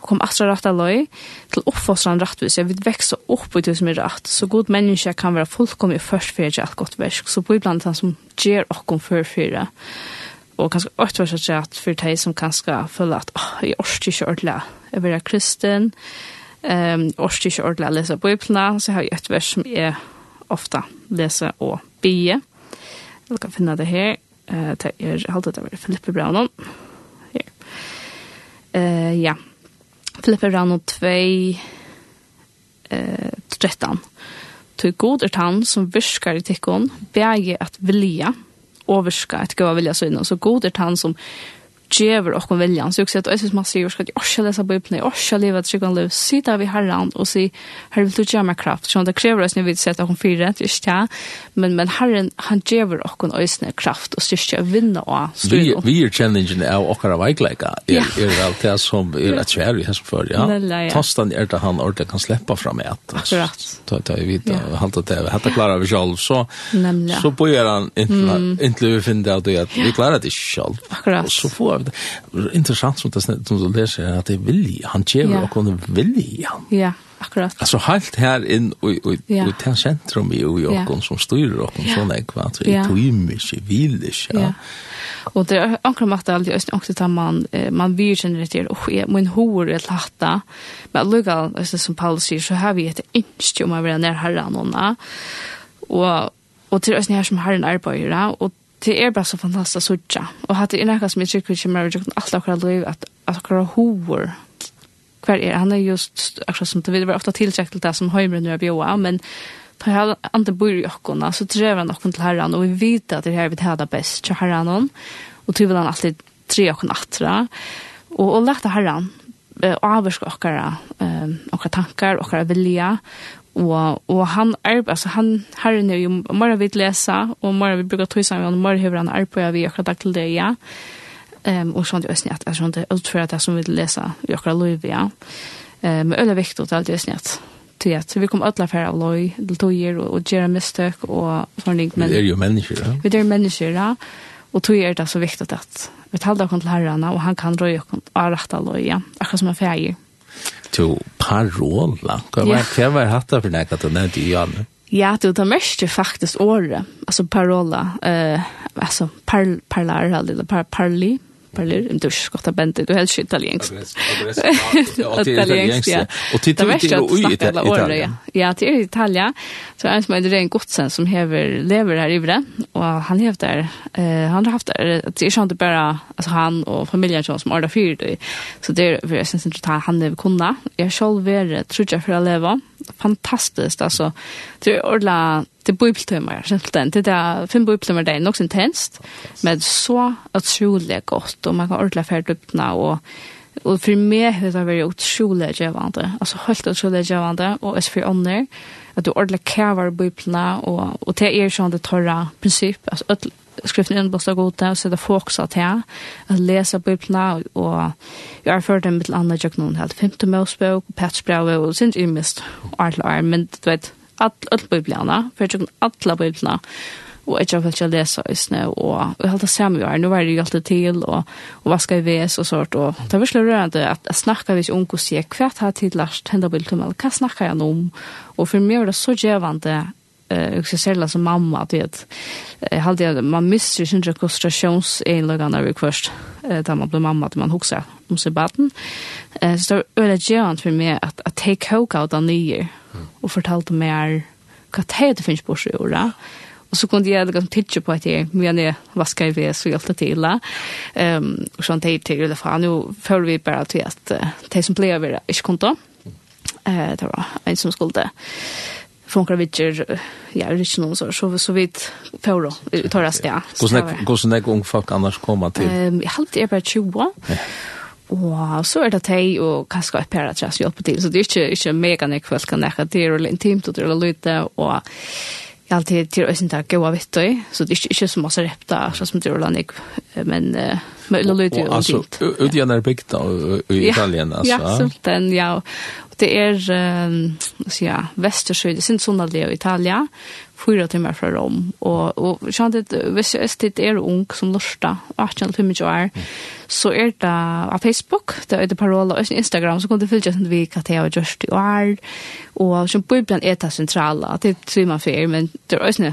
[SPEAKER 2] og kom astra rætta løy til oppfostran rættvis, jeg vil veksa opp i det som er rætt, så god menneske kan være fullkomlig først fyrir til alt godt versk, så blir blant han som gjer okkom før fyrir, og kanskje åkt vers at at fyrir teg som kanskje føler at, oh, jeg orst ikke ordentlig. jeg vil være kristen, um, orst ikke ordla lesa bøyplna, så har jeg et vers som jeg ofta lesa og bie, du kan finna det her, uh, jeg halte det var Filippe Braunon, her. Uh, ja, Filipperano 2 eh 13. Ty god er han som viskar i tikkon, bæge att vilja, overska att gå gava vilja syna, så god er han som djever och viljan. Så jag säger att Jesus man säger att jag ska läsa Bibeln, jag ska leva ett tryggan liv. Sitta vid Herren och säg, Herre vill du ge mig kraft. Så det kräver oss när vi sätter hon fyra, det är inte Men, men Herren, han djever och en ösne kraft och styrka att vinna och
[SPEAKER 1] styr. Vi är challengen av och av väglägga. Det är allt det som är att svär vi här som för. Ja. Tastan är det han ordet kan släppa fram i att.
[SPEAKER 2] Akkurat.
[SPEAKER 1] Då tar vi vidare. Halta det. Hatta klarar vi själv. Så, så börjar han inte vi finna att vi klarar det själv.
[SPEAKER 2] Akkurat.
[SPEAKER 1] Och så får det er interessant som det som du leser at det er vilje, han kjever
[SPEAKER 2] ja.
[SPEAKER 1] og kunne vilje.
[SPEAKER 2] Ja, akkurat.
[SPEAKER 1] Altså helt her inn og, og,
[SPEAKER 2] ja.
[SPEAKER 1] og til sentrum i
[SPEAKER 2] og
[SPEAKER 1] jokken som styrer og
[SPEAKER 2] sånn
[SPEAKER 1] jeg kvart
[SPEAKER 2] så
[SPEAKER 1] jeg tøymer ikke,
[SPEAKER 2] vil ikke.
[SPEAKER 1] Ja.
[SPEAKER 2] Og det er anker med at det alltid er også at man, man virkjenner det til, og jeg må en hore til hatta, men lukka, som Paul sier, så har vi et innstjum av å være nær herren og og til oss her som herren en arbeider, og det är bara så fantastiskt att söka. Och hade det något som jag tycker kommer att göra allt akkurat liv att akkurat hur kvar er, han er just akkurat som det vill vara ofta tillträckt till det som höjmer nu av Joa, men tar han inte bor i okkona, så drev han ökon till herran och vi vet att det här vi det bäst till herran och tyvärr han alltid tre ökon attra och, och lätta herran avvarska okkara, um, okkara tankar, okkara vilja. Og, og han er, altså han har er jo mer vidt lese, og mer vi bruker tog sammen, og mer høver han arbeid vi akkurat dag til det, ja. Um, og sånn det er snitt, at sånn det utfører det som vi leser i akkurat liv, ja. Um, men er viktig at det er snitt till att vi kommer alla för alloy till tojer och och göra misstag och sånt men
[SPEAKER 1] vi är ju människor ja?
[SPEAKER 2] vi är människor ja och tog är det så viktigt att vi talar kon till herrarna och han kan röja kon att rätta alloy ja akkurat som en färg
[SPEAKER 1] to parola.
[SPEAKER 2] Hva
[SPEAKER 1] var, hva var hatta for nek at du nevnte Jan?
[SPEAKER 2] Ja, du, det mest er faktisk året, altså parola, uh, altså par, parlar, eller par, parli, parler en dusch gott av bandet du helst italiensk.
[SPEAKER 1] ja Och titta
[SPEAKER 2] vi
[SPEAKER 1] till i Italien.
[SPEAKER 2] Ja, till Italien. Så en som är en godsen som hever lever här i Ivre och han hever där eh han har haft det är inte bara alltså han och familjen som är där fyrt. Så det är för jag syns inte han lever kunna. Jag själv är tror jag för att leva fantastiskt alltså det är ordla det bibeltimmar simpelthen. Det där fem bibeltimmar det är nog intenst men så otroligt gott och man kan ordla färduppna och och för mig har det varit otroligt givande alltså helt otroligt givande och är för andra att du ordla kvar bibelna och och det är sånt det torra princip alltså skriften inn blåst av gode, og så er det fokuset til at lese bøyplene, og jeg har ført dem mitt andre jeg noen helt femte møsbøk, patchbrevet, og synes jeg mist alt og år, men du vet, alle bøyplene, for jeg tjekker alle bøyplene, og jeg har følt jeg leser i snø, og jeg har hatt det samme år, nå var det jo alltid til, og, og hva skal jeg vese, og sånt, og det er virkelig rørende at jeg snakker hvis unge sier, hva har jeg tid lært, hva snakker jeg om, og for meg var det så gjevende eh också sälja som mamma att vet eh hade jag man missar sin koncentrations en lagana request eh där man blir mamma att man huxar om sig barn eh så det är jävligt för mig att att take hook out on the year och fortalt mer vad det finns på sig ora Och så kunde jag liksom titta på att jag men jag vaskar i väs och hjälpte till. Ehm um, och sånt här till det för nu för vi bara till att det som blev över i konto. Eh det var en som skulle funkar vi inte ja det är inte någon så så så vitt för då tar det ja
[SPEAKER 1] går snack går snack ung folk annars komma till
[SPEAKER 2] ehm jag hade bara 20 Og så er det teg og kanskje et par adress hjelper til, så det er ikke, ikke mega nek folk kan nekka, det er intimt og det er lite. og jeg alltid til å synte gode vittøy, så det er ikke, ikke så masse repta, så som det er nek, men Uh, men det
[SPEAKER 1] lyte jo
[SPEAKER 2] intimt.
[SPEAKER 1] Og altså, ut igjen er bygda i Italien, alltså.
[SPEAKER 2] Ja, sånn, ja, Det er, um, ja, Vestersøy, det synes sånn i Italia, fyra timmar fra Rom. Og, og sånn at hvis jeg er er ung som lørsta, 18 til 25 år, så er det av Facebook, det er det parola, og Instagram, så kan du fylgja sånn vi hva det er og gjørst i år, og sånn Bibelen er det sentrala, det er tvima fyr, men det er også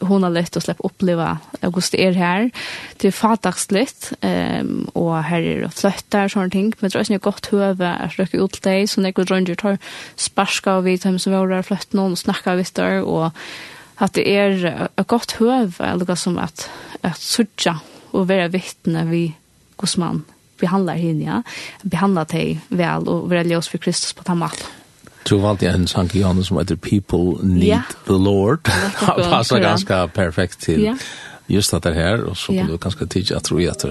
[SPEAKER 2] hon har lätt att släppa uppleva augusti är här. Till fatagsligt ehm och här är det flöttar sån ting. Men tror jag är gott höve att röka ut dig. Så när jag runt tar sparska och vid hem som var där flött någon och snacka vi där. Och att det är ett gott höve eller som att att söka och vara vittne vi hos man. Behandlar henne ja. Behandlar dig väl och välja oss för Kristus på tammat
[SPEAKER 1] tror valde en sang i honom som heter People Need
[SPEAKER 2] yeah.
[SPEAKER 1] the Lord. Det passar ganska perfekt till
[SPEAKER 2] yeah.
[SPEAKER 1] just det här och så
[SPEAKER 2] yeah.
[SPEAKER 1] kan du ganska tidigt att tro att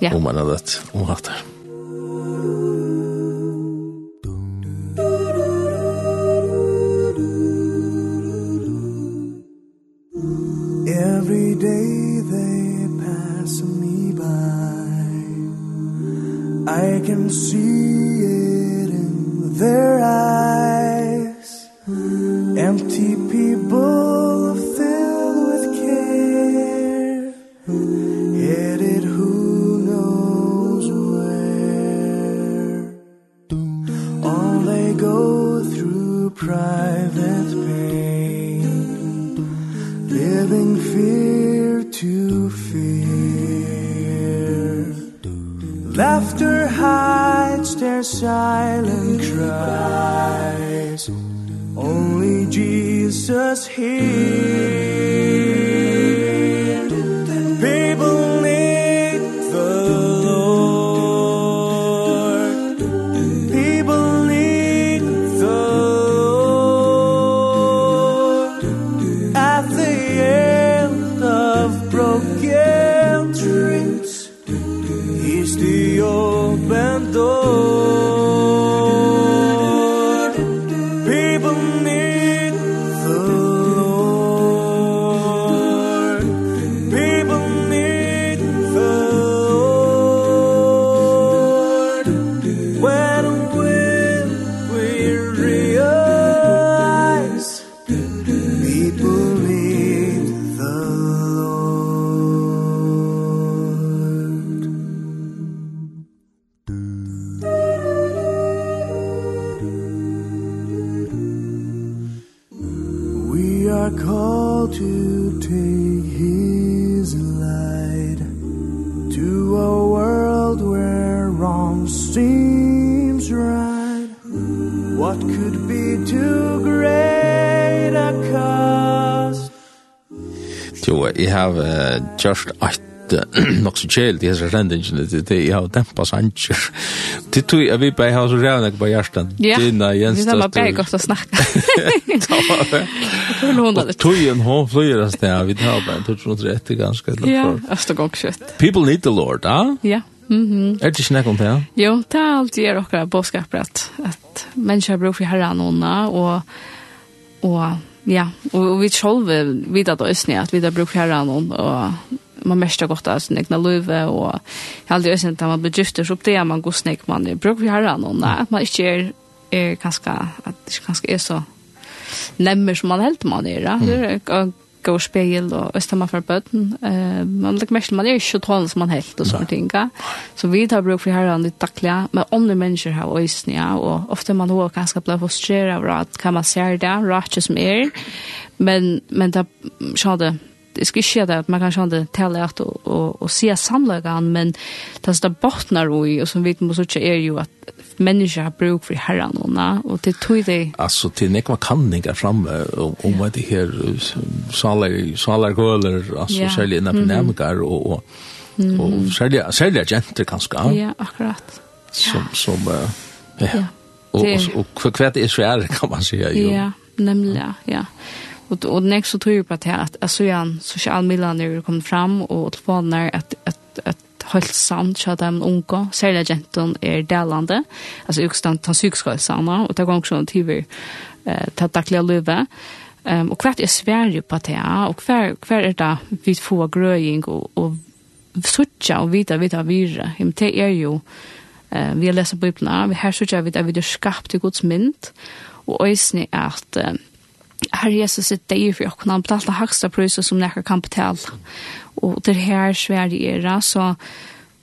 [SPEAKER 1] det om man har det om att det.
[SPEAKER 4] Every day they pass me by I can see it in their eyes empty are called to take his light. To a world where wrong seems right. What could be too great a cost?
[SPEAKER 1] Jo, I have uh, just i nok så kjæl de hese rendingene til det. Jeg har dempa sanger. Til tog jeg vi bare har så rævnek på hjertan Dina Jens Ja,
[SPEAKER 2] vi har bare godt å snakke. Hur
[SPEAKER 1] hon
[SPEAKER 2] det.
[SPEAKER 1] Tojen hon flyr oss där. Vi tar bara touch mot rätt ganska lätt.
[SPEAKER 2] Ja, asta gång shit.
[SPEAKER 1] People need the Lord, va?
[SPEAKER 2] Ja. Mhm.
[SPEAKER 1] Är det snack om det?
[SPEAKER 2] Jo, det är alltid er och boskap att att människor brukar för Herren och och ja, och vi själva vet att ösnä att vi där brukar Herren och man mestar gott av sin egna liv og jeg har aldri øyne at man blir gifter, så det er man god snakk, man bruker herren, og nei, at man ikke er, er kanskje, at det ikke kanskje er så nemmer som man helt man är. Det er gå spegel och östamma för bötten. Eh man lägger mest man är ju tålen som man helt och sånt ting. Så vi tar bruk för här litt tackla men om de har ösn ja och ofta man har ganska blå frustreret av at kan man se där rett som er. Men men det skade det skal ikke där at man kanske inte tälla at og, og, og se samlagan men det står bottnar i og som vi må så er jo at mennesker har bruk for herren og na och det tog det
[SPEAKER 1] alltså till nekma kan inga fram och om vad det här salar salar gåler alltså
[SPEAKER 2] yeah.
[SPEAKER 1] sälja innan dynamikar och och mm. och sälja sälja jenter kanske ja.
[SPEAKER 2] Akkurat.
[SPEAKER 1] Som som uh, ja,
[SPEAKER 2] ja.
[SPEAKER 1] och och kvätt är så är kan man säga ju
[SPEAKER 2] ja nemlig, ja. Och och den så tror jag på att att alltså igen social media nu kommer fram och telefoner att att att helt sant så att en unga sälja genton är delande alltså ukstan ta psykskallsarna och ta gång sån tv eh ta dagliga löva ehm och kvart är Sverige på det och kvar kvar är det vi får gröjing och och sucha och vita vita vira hem te är ju eh vi läser bibeln vi här sucha vita vi det skapt Guds mynd. Och ösni att Herre Jesus er deg for åkken, han betalte høyeste priser som nekker kan betale. Og det her svære era, så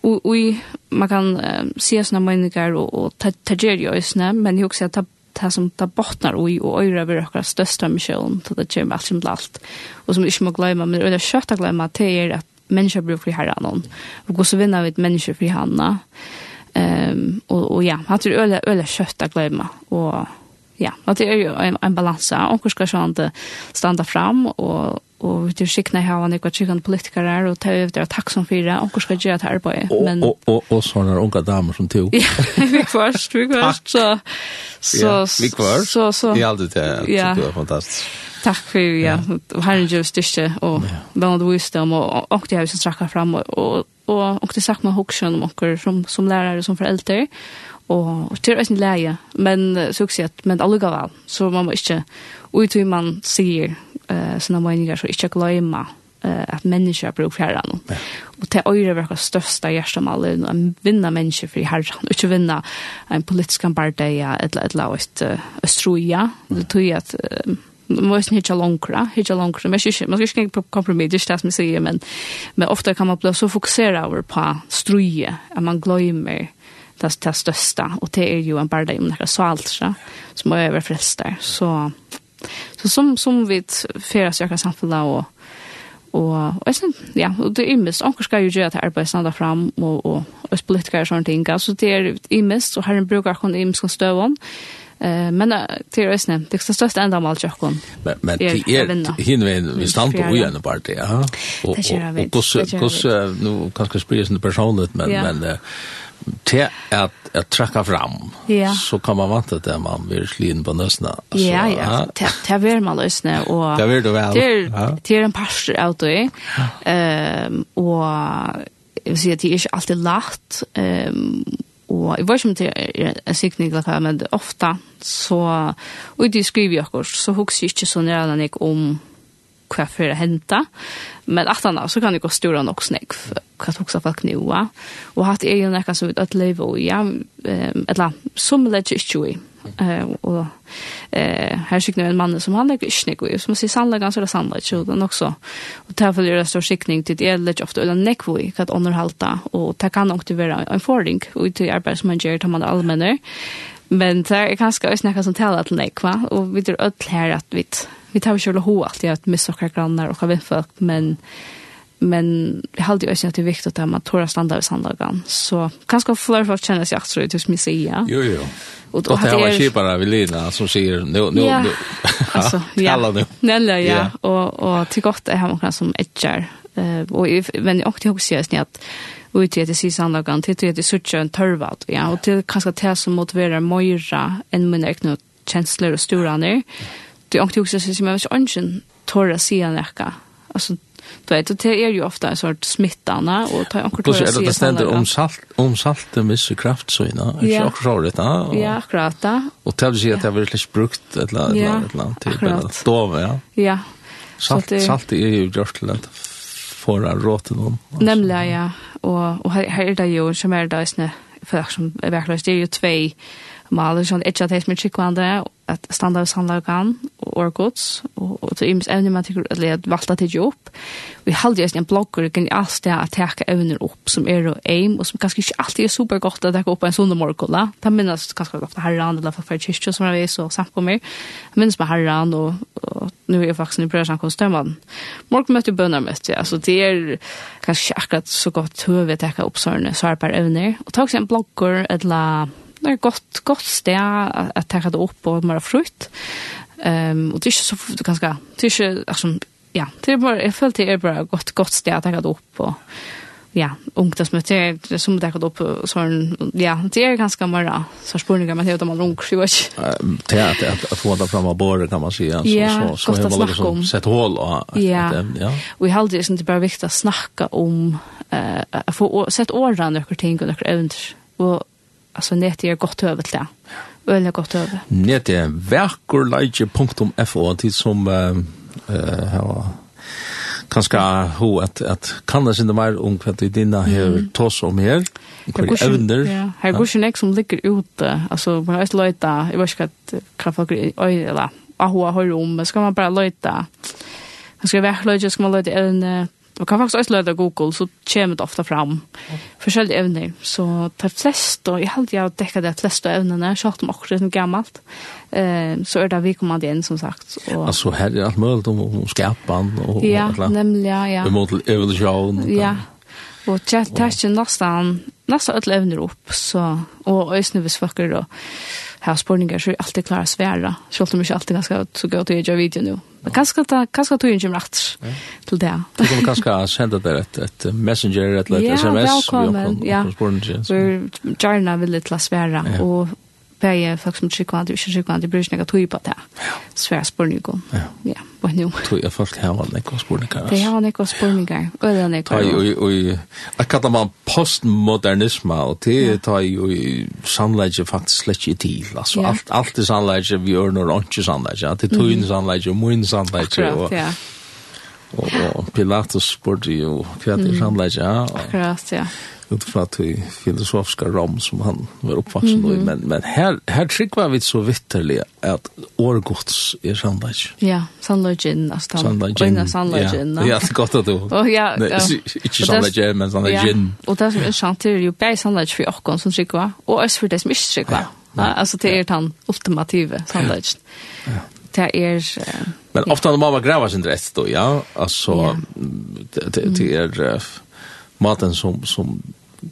[SPEAKER 2] og, og man kan uh, se sånne meninger og, og ta, ta gjør jo øsne, men jeg også ta det som det bottnar i og øyre over akkurat største misjon til det kommer alt som alt. Og som vi ikke må glemme, men det er kjøtt å glemme til er at mennesker bruker fri herren og hvordan så vinner vi et mennesker fri henne. Um, og, og ja, han tror øyre kjøtt å glemme og ja, og det er jo en, en balanse. Onker skal sånn at standa fram, og, og vi sikna her han ikke sikkerne politikere, og ta over det takk som fire, onker skal gjøre et
[SPEAKER 1] arbeid.
[SPEAKER 2] Men...
[SPEAKER 1] Og, og, og, og sånne unge damer som to.
[SPEAKER 2] ja, vi kvarst, vi kvarst. Så, så,
[SPEAKER 1] ja, vi først.
[SPEAKER 2] Så, så,
[SPEAKER 1] I alt det,
[SPEAKER 2] ja.
[SPEAKER 1] det var fantastisk.
[SPEAKER 2] Takk for, ja. ja. Herren gjør styrke, og ja. vannet visdom, og onker det har vi som fram, og, og, og og det sagt med hoksen om onker som, som lærere, som foreldre, og det er en leie, men suksett, men allugavel, så man må ikke, ut i man sier uh, sånne meninger, så ikke glemme uh, at mennesker bruker herren. Ja. Og til øyre verker største hjertemålet å vinne mennesker for i herren, ikke vinne en politisk bardeia, et eller annet uh, østroja, det tror jeg at uh, man måste hitta långra, hitta långra. Men jag man ska inte kompromiss, det är det som jag säger, men, men ofta kan man bli så fokuserad över på struje, att man glömmer det, det største, og det er jo en barda om det er så alt, så, som er overfrelster. Så, så som, som vi fører oss i akkurat samfunnet og og og sen ja og det er imest. anker skal jo gjøre at arbeid standa fram og og og politikere og sånne ting. Så det er imest, og herren bruker akkurat imest mest støvon eh men det är også det är største ända mal tjokkon
[SPEAKER 1] men men det är hin vi vi stand på ugen på det ja. Och och kos kos nu kanske spyr sin personligt men men til at, at trakka fram,
[SPEAKER 2] ja.
[SPEAKER 1] så kan man vant at man blir slin på nøsene.
[SPEAKER 2] Ja, ja, til, til vil man løsne, og
[SPEAKER 1] til, du vel.
[SPEAKER 2] til, er en parster av det, um, og jeg vil si at det er ikke alltid lagt, um, og jeg vet ikke om det er en sikning eller men ofte, så, og de skriver jo akkurat, så husker jeg ikke så nærmere om hva for å hente. Men at han så kan det gå stora nok snakk hva tog seg folk nå. Og hatt er jo nekka som vi at leve og ja, eller som legger ikke vi. Og her sikner en mann som han legger ikke nekk i. som sier sannleggen så er det sannleggen, og den også. Og til å følge det stor sikning til det er legger ofte, eller nekk vi, hva underhalta, og det kan nok til være en forring og til arbeid som man gjør, til man det allmenner. Men det er kanskje også noe som taler til nek, va? Og vi tror ødel her at vi, vi tar ikke ho alltid at missa okra grannar og folk men men vi halde jo også at det er viktig at man tåra standa ved sandagan. Så kanskje flere folk kjenner seg aktrøy til som jeg sier.
[SPEAKER 1] Jo, jo. Og, og det her var kjipare ved Lina som sier, nu, nu, ja.
[SPEAKER 2] nu. altså, ja. Tala nu. Nella, ja. Og, og til godt er han noen som edger. Uh, og, men jeg også husker at ut til at jeg sier sannlagan, til at jeg en törvat ja, og til kanskje det som motiverer än enn mine egne kjensler og storaner. Det er ikke også som jeg vet ikke tørre å si nekka. Altså, du vet, det er jo ofte en sort smittane, og det er
[SPEAKER 1] ikke tørre å si det ständer om salt, om salt en viss kraftsøyne, er ikke akkurat såret da?
[SPEAKER 2] Ja, akkurat
[SPEAKER 1] da. Og til å si at det har vært brukt et eller annet, et eller annet, et
[SPEAKER 2] ja
[SPEAKER 1] salt et eller annet, et får han råd til noen.
[SPEAKER 2] Nemlig, ja. Og, og her, her er det jo, som er det, for som er verkelig, det er jo tvei maler sånn ikke at helt mye kikkvande, at standa av sandlagan og orgods, og, og til imes evne man tykker at jeg valgte til jo opp. Vi halde just en blogger kan i alt det at teka evner opp som er og eim, og som kanskje ikke alltid er super godt at teka opp en sånn morgola. Det minnes kanskje ofte herran, eller for kyrkja som er vis og samkommer. Det minnes med herran, og, og nu er jeg faktisk i brødsamkomstømmaden. Morgenmøte og bønnermøte, altså det er kanskje akkurat så godt høy vi teka opp sånne svarpar evner. Og ta som en blogger, eller Lofoten er godt, godt sted at ta det opp og mer frukt. Um, og det er ikke så ganske, det er ikke, altså, ja, det er bare, jeg følte det er bare et godt, godt sted at ta det opp og, ja, ungt som det er som det har opp, sånn, ja, det er ganske mer, så spørninger, men det man ung, jeg vet.
[SPEAKER 1] Det er at få det fram av bord kan man si, ja,
[SPEAKER 2] så, så, så,
[SPEAKER 1] så, så, sett hål, og,
[SPEAKER 2] ja, ja. Vi jeg det, det er bare viktig å snakke om, uh, få sett årene, noen ting og noen evner, og alltså net är gott över till det. Öle gott över.
[SPEAKER 1] Net är verkorleje.fo till som eh uh, har kanske ho att att kan det synda mer om vad det dina här toss om här. Hur evner.
[SPEAKER 2] Ja, här går ju nästa som ligger ute. Alltså man har lojta, jag vet inte vad folk oj eller ahua hör om, ska man bara lojta. Man ska verkligen ska man lojta en Du kan faktisk også løte Google, så kommer det ofte fram forskjellige evner. Så det fleste, og jeg har alltid dekket det fleste evnene, selv om akkurat noe gammelt, eh, så er det vi kommer igjen, som sagt.
[SPEAKER 1] Og, altså, her er alt mulig om, om skapen og,
[SPEAKER 2] ja, og nemlig, ja, ja.
[SPEAKER 1] Imot evolusjon.
[SPEAKER 2] Ja, og det er ikke nesten, nesten alle evner opp, så, og øyne hvis folk er har spurningar så är alltid klara svära. Så Självt om inte alltid ganska så gå till jag video nu. Men ganska ta ganska tog ju inte rätt till det.
[SPEAKER 1] Du kommer ganska sända det ett ett messenger ett litet sms.
[SPEAKER 2] Ja, välkommen. Ja. Vi gärna vill det lite svära och bæje folk som trykker hverandre, ikke trykker hverandre, bryr seg ikke tog på det. Svære spørninger.
[SPEAKER 1] Ja,
[SPEAKER 2] på nå.
[SPEAKER 1] Tog jeg folk her var nekva spurningar.
[SPEAKER 2] Det her nei nekva spørninger.
[SPEAKER 1] Og det er nekva. Jeg kallar man postmodernisme, og det tar jo sannleggje faktisk slett ikke til. Altså, alt, alt er sannleggje, vi gjør når ikke sannleggje. Det tog inn sannleggje, og min sannleggje.
[SPEAKER 2] Akkurat, ja.
[SPEAKER 1] Og, og Pilatus spurte jo hva det er sannleggje.
[SPEAKER 2] Akkurat, ja
[SPEAKER 1] utifrån att vi filosofiska ram som han var uppvuxen
[SPEAKER 2] mm -hmm.
[SPEAKER 1] i. Men, men här, här tryckvar vi så vitterligt att årgods är sannlöjt.
[SPEAKER 2] Ja, sannlöjt ginn. Sannlöjt
[SPEAKER 1] ginn.
[SPEAKER 2] Sannlöjt ginn.
[SPEAKER 1] Ja, det er godt at du.
[SPEAKER 2] Och ja,
[SPEAKER 1] Nej,
[SPEAKER 2] inte sannlöjt
[SPEAKER 1] ginn, men sannlöjt
[SPEAKER 2] ginn. Och det som är sant er jo bare sannlöjt for åkon som trykker, og også for det som ikke trykker. Ja, altså, det er den ultimative sannlöjt. Ja det er uh,
[SPEAKER 1] Men ofta når man var græva sin rett då, ja,
[SPEAKER 2] altså
[SPEAKER 1] yeah. det, det, det er uh, maten som, som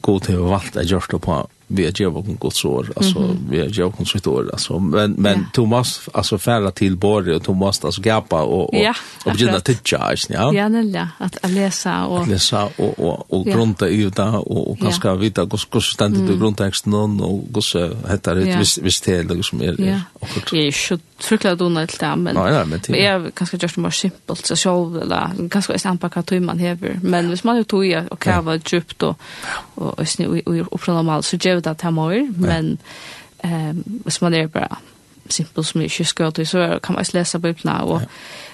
[SPEAKER 1] god til å valgt er gjort på vi är gjort vågen gott sår, alltså mm -hmm. vi är gjort kon så år alltså men men yeah. Thomas alltså färra till Borg och Thomas alltså gapa och och
[SPEAKER 2] ja,
[SPEAKER 1] och begynna titta ja
[SPEAKER 2] ja nella att läsa och att
[SPEAKER 1] läsa och och och grunta i det och och kanske vita hur hur ständer du grundtexten och hur så heter det visst visst det liksom är
[SPEAKER 2] ja jag should förklara då til det, men
[SPEAKER 1] nej nej men
[SPEAKER 2] är kanske just mer simpelt så själv eller kanske jeg samma hva tog man hever men hvis man tog i och kava djupt och och og, og, upprala mal så prøvd at jeg må, men ja. um, hvis man er bare simpel som jeg ikke skal til, så kan man også lese bøkene, og,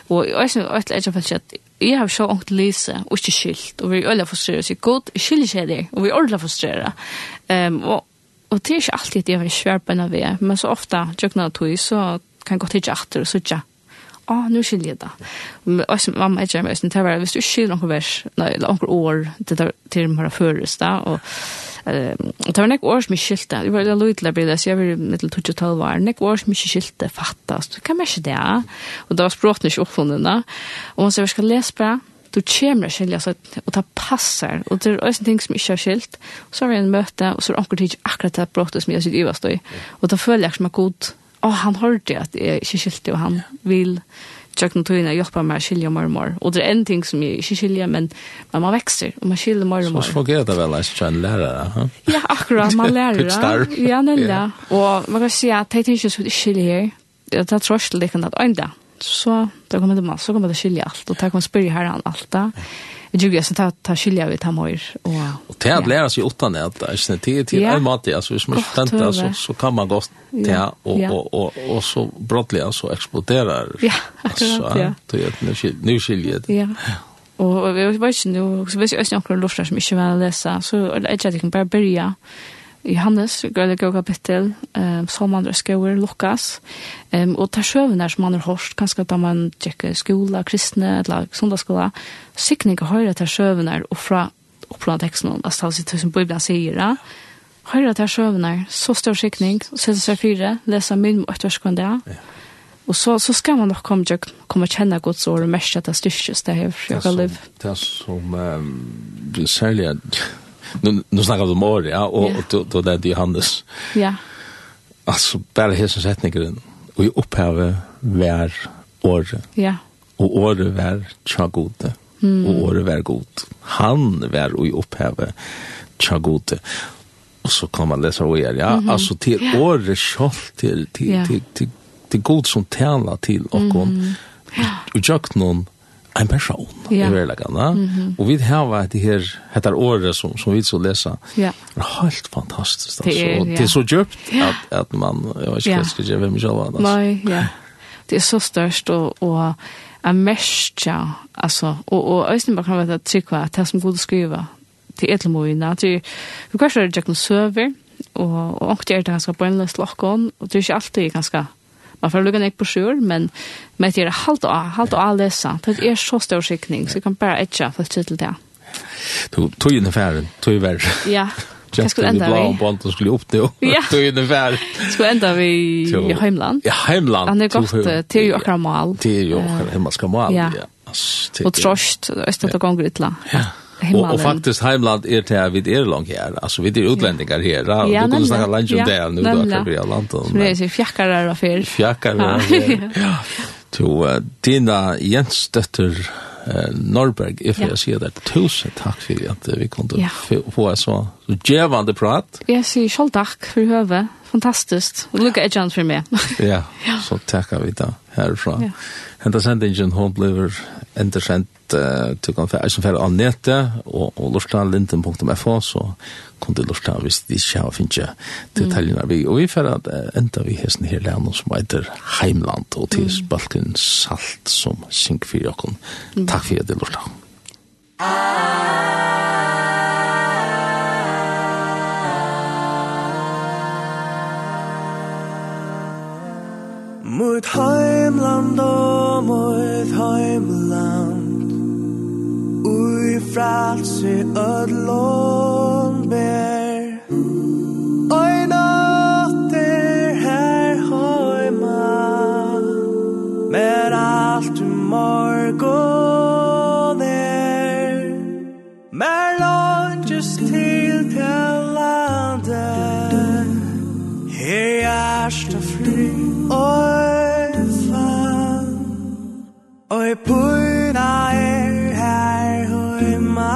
[SPEAKER 2] og jeg synes også ikke faktisk at jeg har så ångt lise, og ikke skilt, og vi er øyne frustreret, så god, jeg skiljer ikke det, og vi er ordentlig frustreret. Um, og, og det er ikke alltid at jeg har svære på en av det, men så ofte, tjøkna av tog, så kan jeg gå til ikke og så å, nu skiljer jeg det. Men också mamma är ju det er bare, hvis du skiljer noen vers, nei, eller noen år, det er til de här förresta, och det var nek år som jeg skilte, det var litt til å bli det, så jeg var mittel 2012 var, nek år. Som jeg skilte fattast, hva mer ikke det er? Og det var språkene ikke oppfunnet, og man sier, jeg skal lese bra, du kommer til skilja, og det passer, og det er også ting som ikke har skilt, og så har vi en møte, og så er det omkring ikke akkurat det brottet som jeg sitter i hva støy, og da føler jeg som er god, å, han hørte at jeg ikke skilte, og han vil, tjekk noen tøyene hjelper meg å skilje mer og mer. Og det er en ting som jeg ikke skiljer, men, men man vekster, og man skiljer mer og mer.
[SPEAKER 1] Så fungerer det vel, jeg en lærere?
[SPEAKER 2] Ja, akkurat, man lærer. ja, nemlig.
[SPEAKER 1] Ja.
[SPEAKER 2] Og man kan si at det er ikke skilje her, det er tross til det kan at øynda. Så da kommer det masse, så kommer det skilje alt, og da kommer spørre her an alt da. Ja vi tycker jag så ta ta skilja vi tar mer och
[SPEAKER 1] och det att lära sig åtta nät där sen till till en mat alltså hvis man väntar så så kan man
[SPEAKER 2] gå
[SPEAKER 1] till och och och och så brottliga så exploderar
[SPEAKER 2] ja alltså
[SPEAKER 1] det är nu nu skilja
[SPEAKER 2] ja och vi vet inte nu så vet jag inte om några luftar som inte vill läsa så eller jag kan bara börja Johannes, grøyla gau kapittel, um, som andre skauer, Lukas, um, og tar sjøvene som andre hårst, kanskje da man tjekker skola, kristne, eller sundagsskola, sikning og høyre tar sjøvene og fra opplandet teksten, altså det er tusen bibelen sier, ja, høyre tar sjøvene, så stor sikning, sette seg fire, lese min og etterskående, det, Og så, så skal man nok komme, komme kjenne Guds ord og mest at det styrkes det her.
[SPEAKER 1] Det som, det som um, særlig at nu, nu snackar vi om år, ja, och,
[SPEAKER 2] yeah.
[SPEAKER 1] och då, då det Johannes.
[SPEAKER 2] Ja.
[SPEAKER 1] Alltså, bara hesen sättningen, och i upphavet var året.
[SPEAKER 2] Ja.
[SPEAKER 1] Yeah. Och året var tja gode,
[SPEAKER 2] mm.
[SPEAKER 1] och året var god. Han var i upphavet tja gode. Och så kan man läsa vad er, ja, mm -hmm.
[SPEAKER 2] alltså till yeah.
[SPEAKER 1] året själv, till, till,
[SPEAKER 2] yeah.
[SPEAKER 1] till, till, till, till god som tjänar till och hon, mm. yeah. och jag någon, en person
[SPEAKER 2] ja.
[SPEAKER 1] i verleggen. Mm -hmm. Og vi har det her, dette året som, som vi så leser,
[SPEAKER 2] ja.
[SPEAKER 1] er helt fantastisk.
[SPEAKER 2] Det er, ja.
[SPEAKER 1] det er så djupt at, at man, jeg vet ikke
[SPEAKER 2] ja.
[SPEAKER 1] hva jeg skal gjøre hvem selv. Altså.
[SPEAKER 2] Nei, ja. Det er så størst, og, og er mest, ja. Altså, og, og Øystein bare kan være at trykva, at det som god skriva, til etelmoina, til, vi kanskje er det ikke Jack Søver, og, og ångte er det ganske bønløst lokken, og det er ikke alltid ganske Man får lukka nek på sjur, men med det er halt å, halt å lesa. Det er så stor skikning, så jeg kan bare etja for til det.
[SPEAKER 1] Du tog inn i færen, tog i
[SPEAKER 2] vær. Ja,
[SPEAKER 1] hva
[SPEAKER 2] skulle enda vi?
[SPEAKER 1] Blå bånd og skulle opp det,
[SPEAKER 2] ja.
[SPEAKER 1] tog inn i færen.
[SPEAKER 2] Skulle enda vi i heimland.
[SPEAKER 1] Ja, heimland.
[SPEAKER 2] Han er godt til jo akkurat mal.
[SPEAKER 1] Det Til jo akkurat himmelska mal,
[SPEAKER 2] ja. Og trost, østet og gonger ytla.
[SPEAKER 1] Ja. Och, och faktiskt heimland är det här vid er långt här. Alltså vi är utlänningar här. Ja, du kunde snacka lunch om det nu då kan vi ha landet.
[SPEAKER 2] Som det er så fjäckare där
[SPEAKER 1] för. Fjäckare.
[SPEAKER 2] Ja.
[SPEAKER 1] To Dina Jensdötter eh, Norberg, if jag säger det. Tusen tack för att vi kunde
[SPEAKER 2] ja.
[SPEAKER 1] få en så gevande prat.
[SPEAKER 2] Jeg sier själv takk for høve. Fantastiskt. Och lycka ett chans för mig.
[SPEAKER 1] ja, så tackar vi då härifrån. Ja. Hända sändningen hon blev endersent uh, du kan som fære av nettet og, og lortalinden.fo så kom du lortan hvis de ikke har finnet detaljene vi og vi fære at enda vi hesten her lærne som heter Heimland og til mm. balken Salt som synger for jokken takk for det lortan Amen
[SPEAKER 4] Mot heimland og mot heimland. Ui fralse ödlån ber. Oi natter her heima. Mer alt i morgon er. Mer langes til til landet Her er stafri Oi jeg er her høyma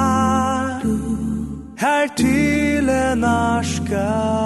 [SPEAKER 4] Her til en arskar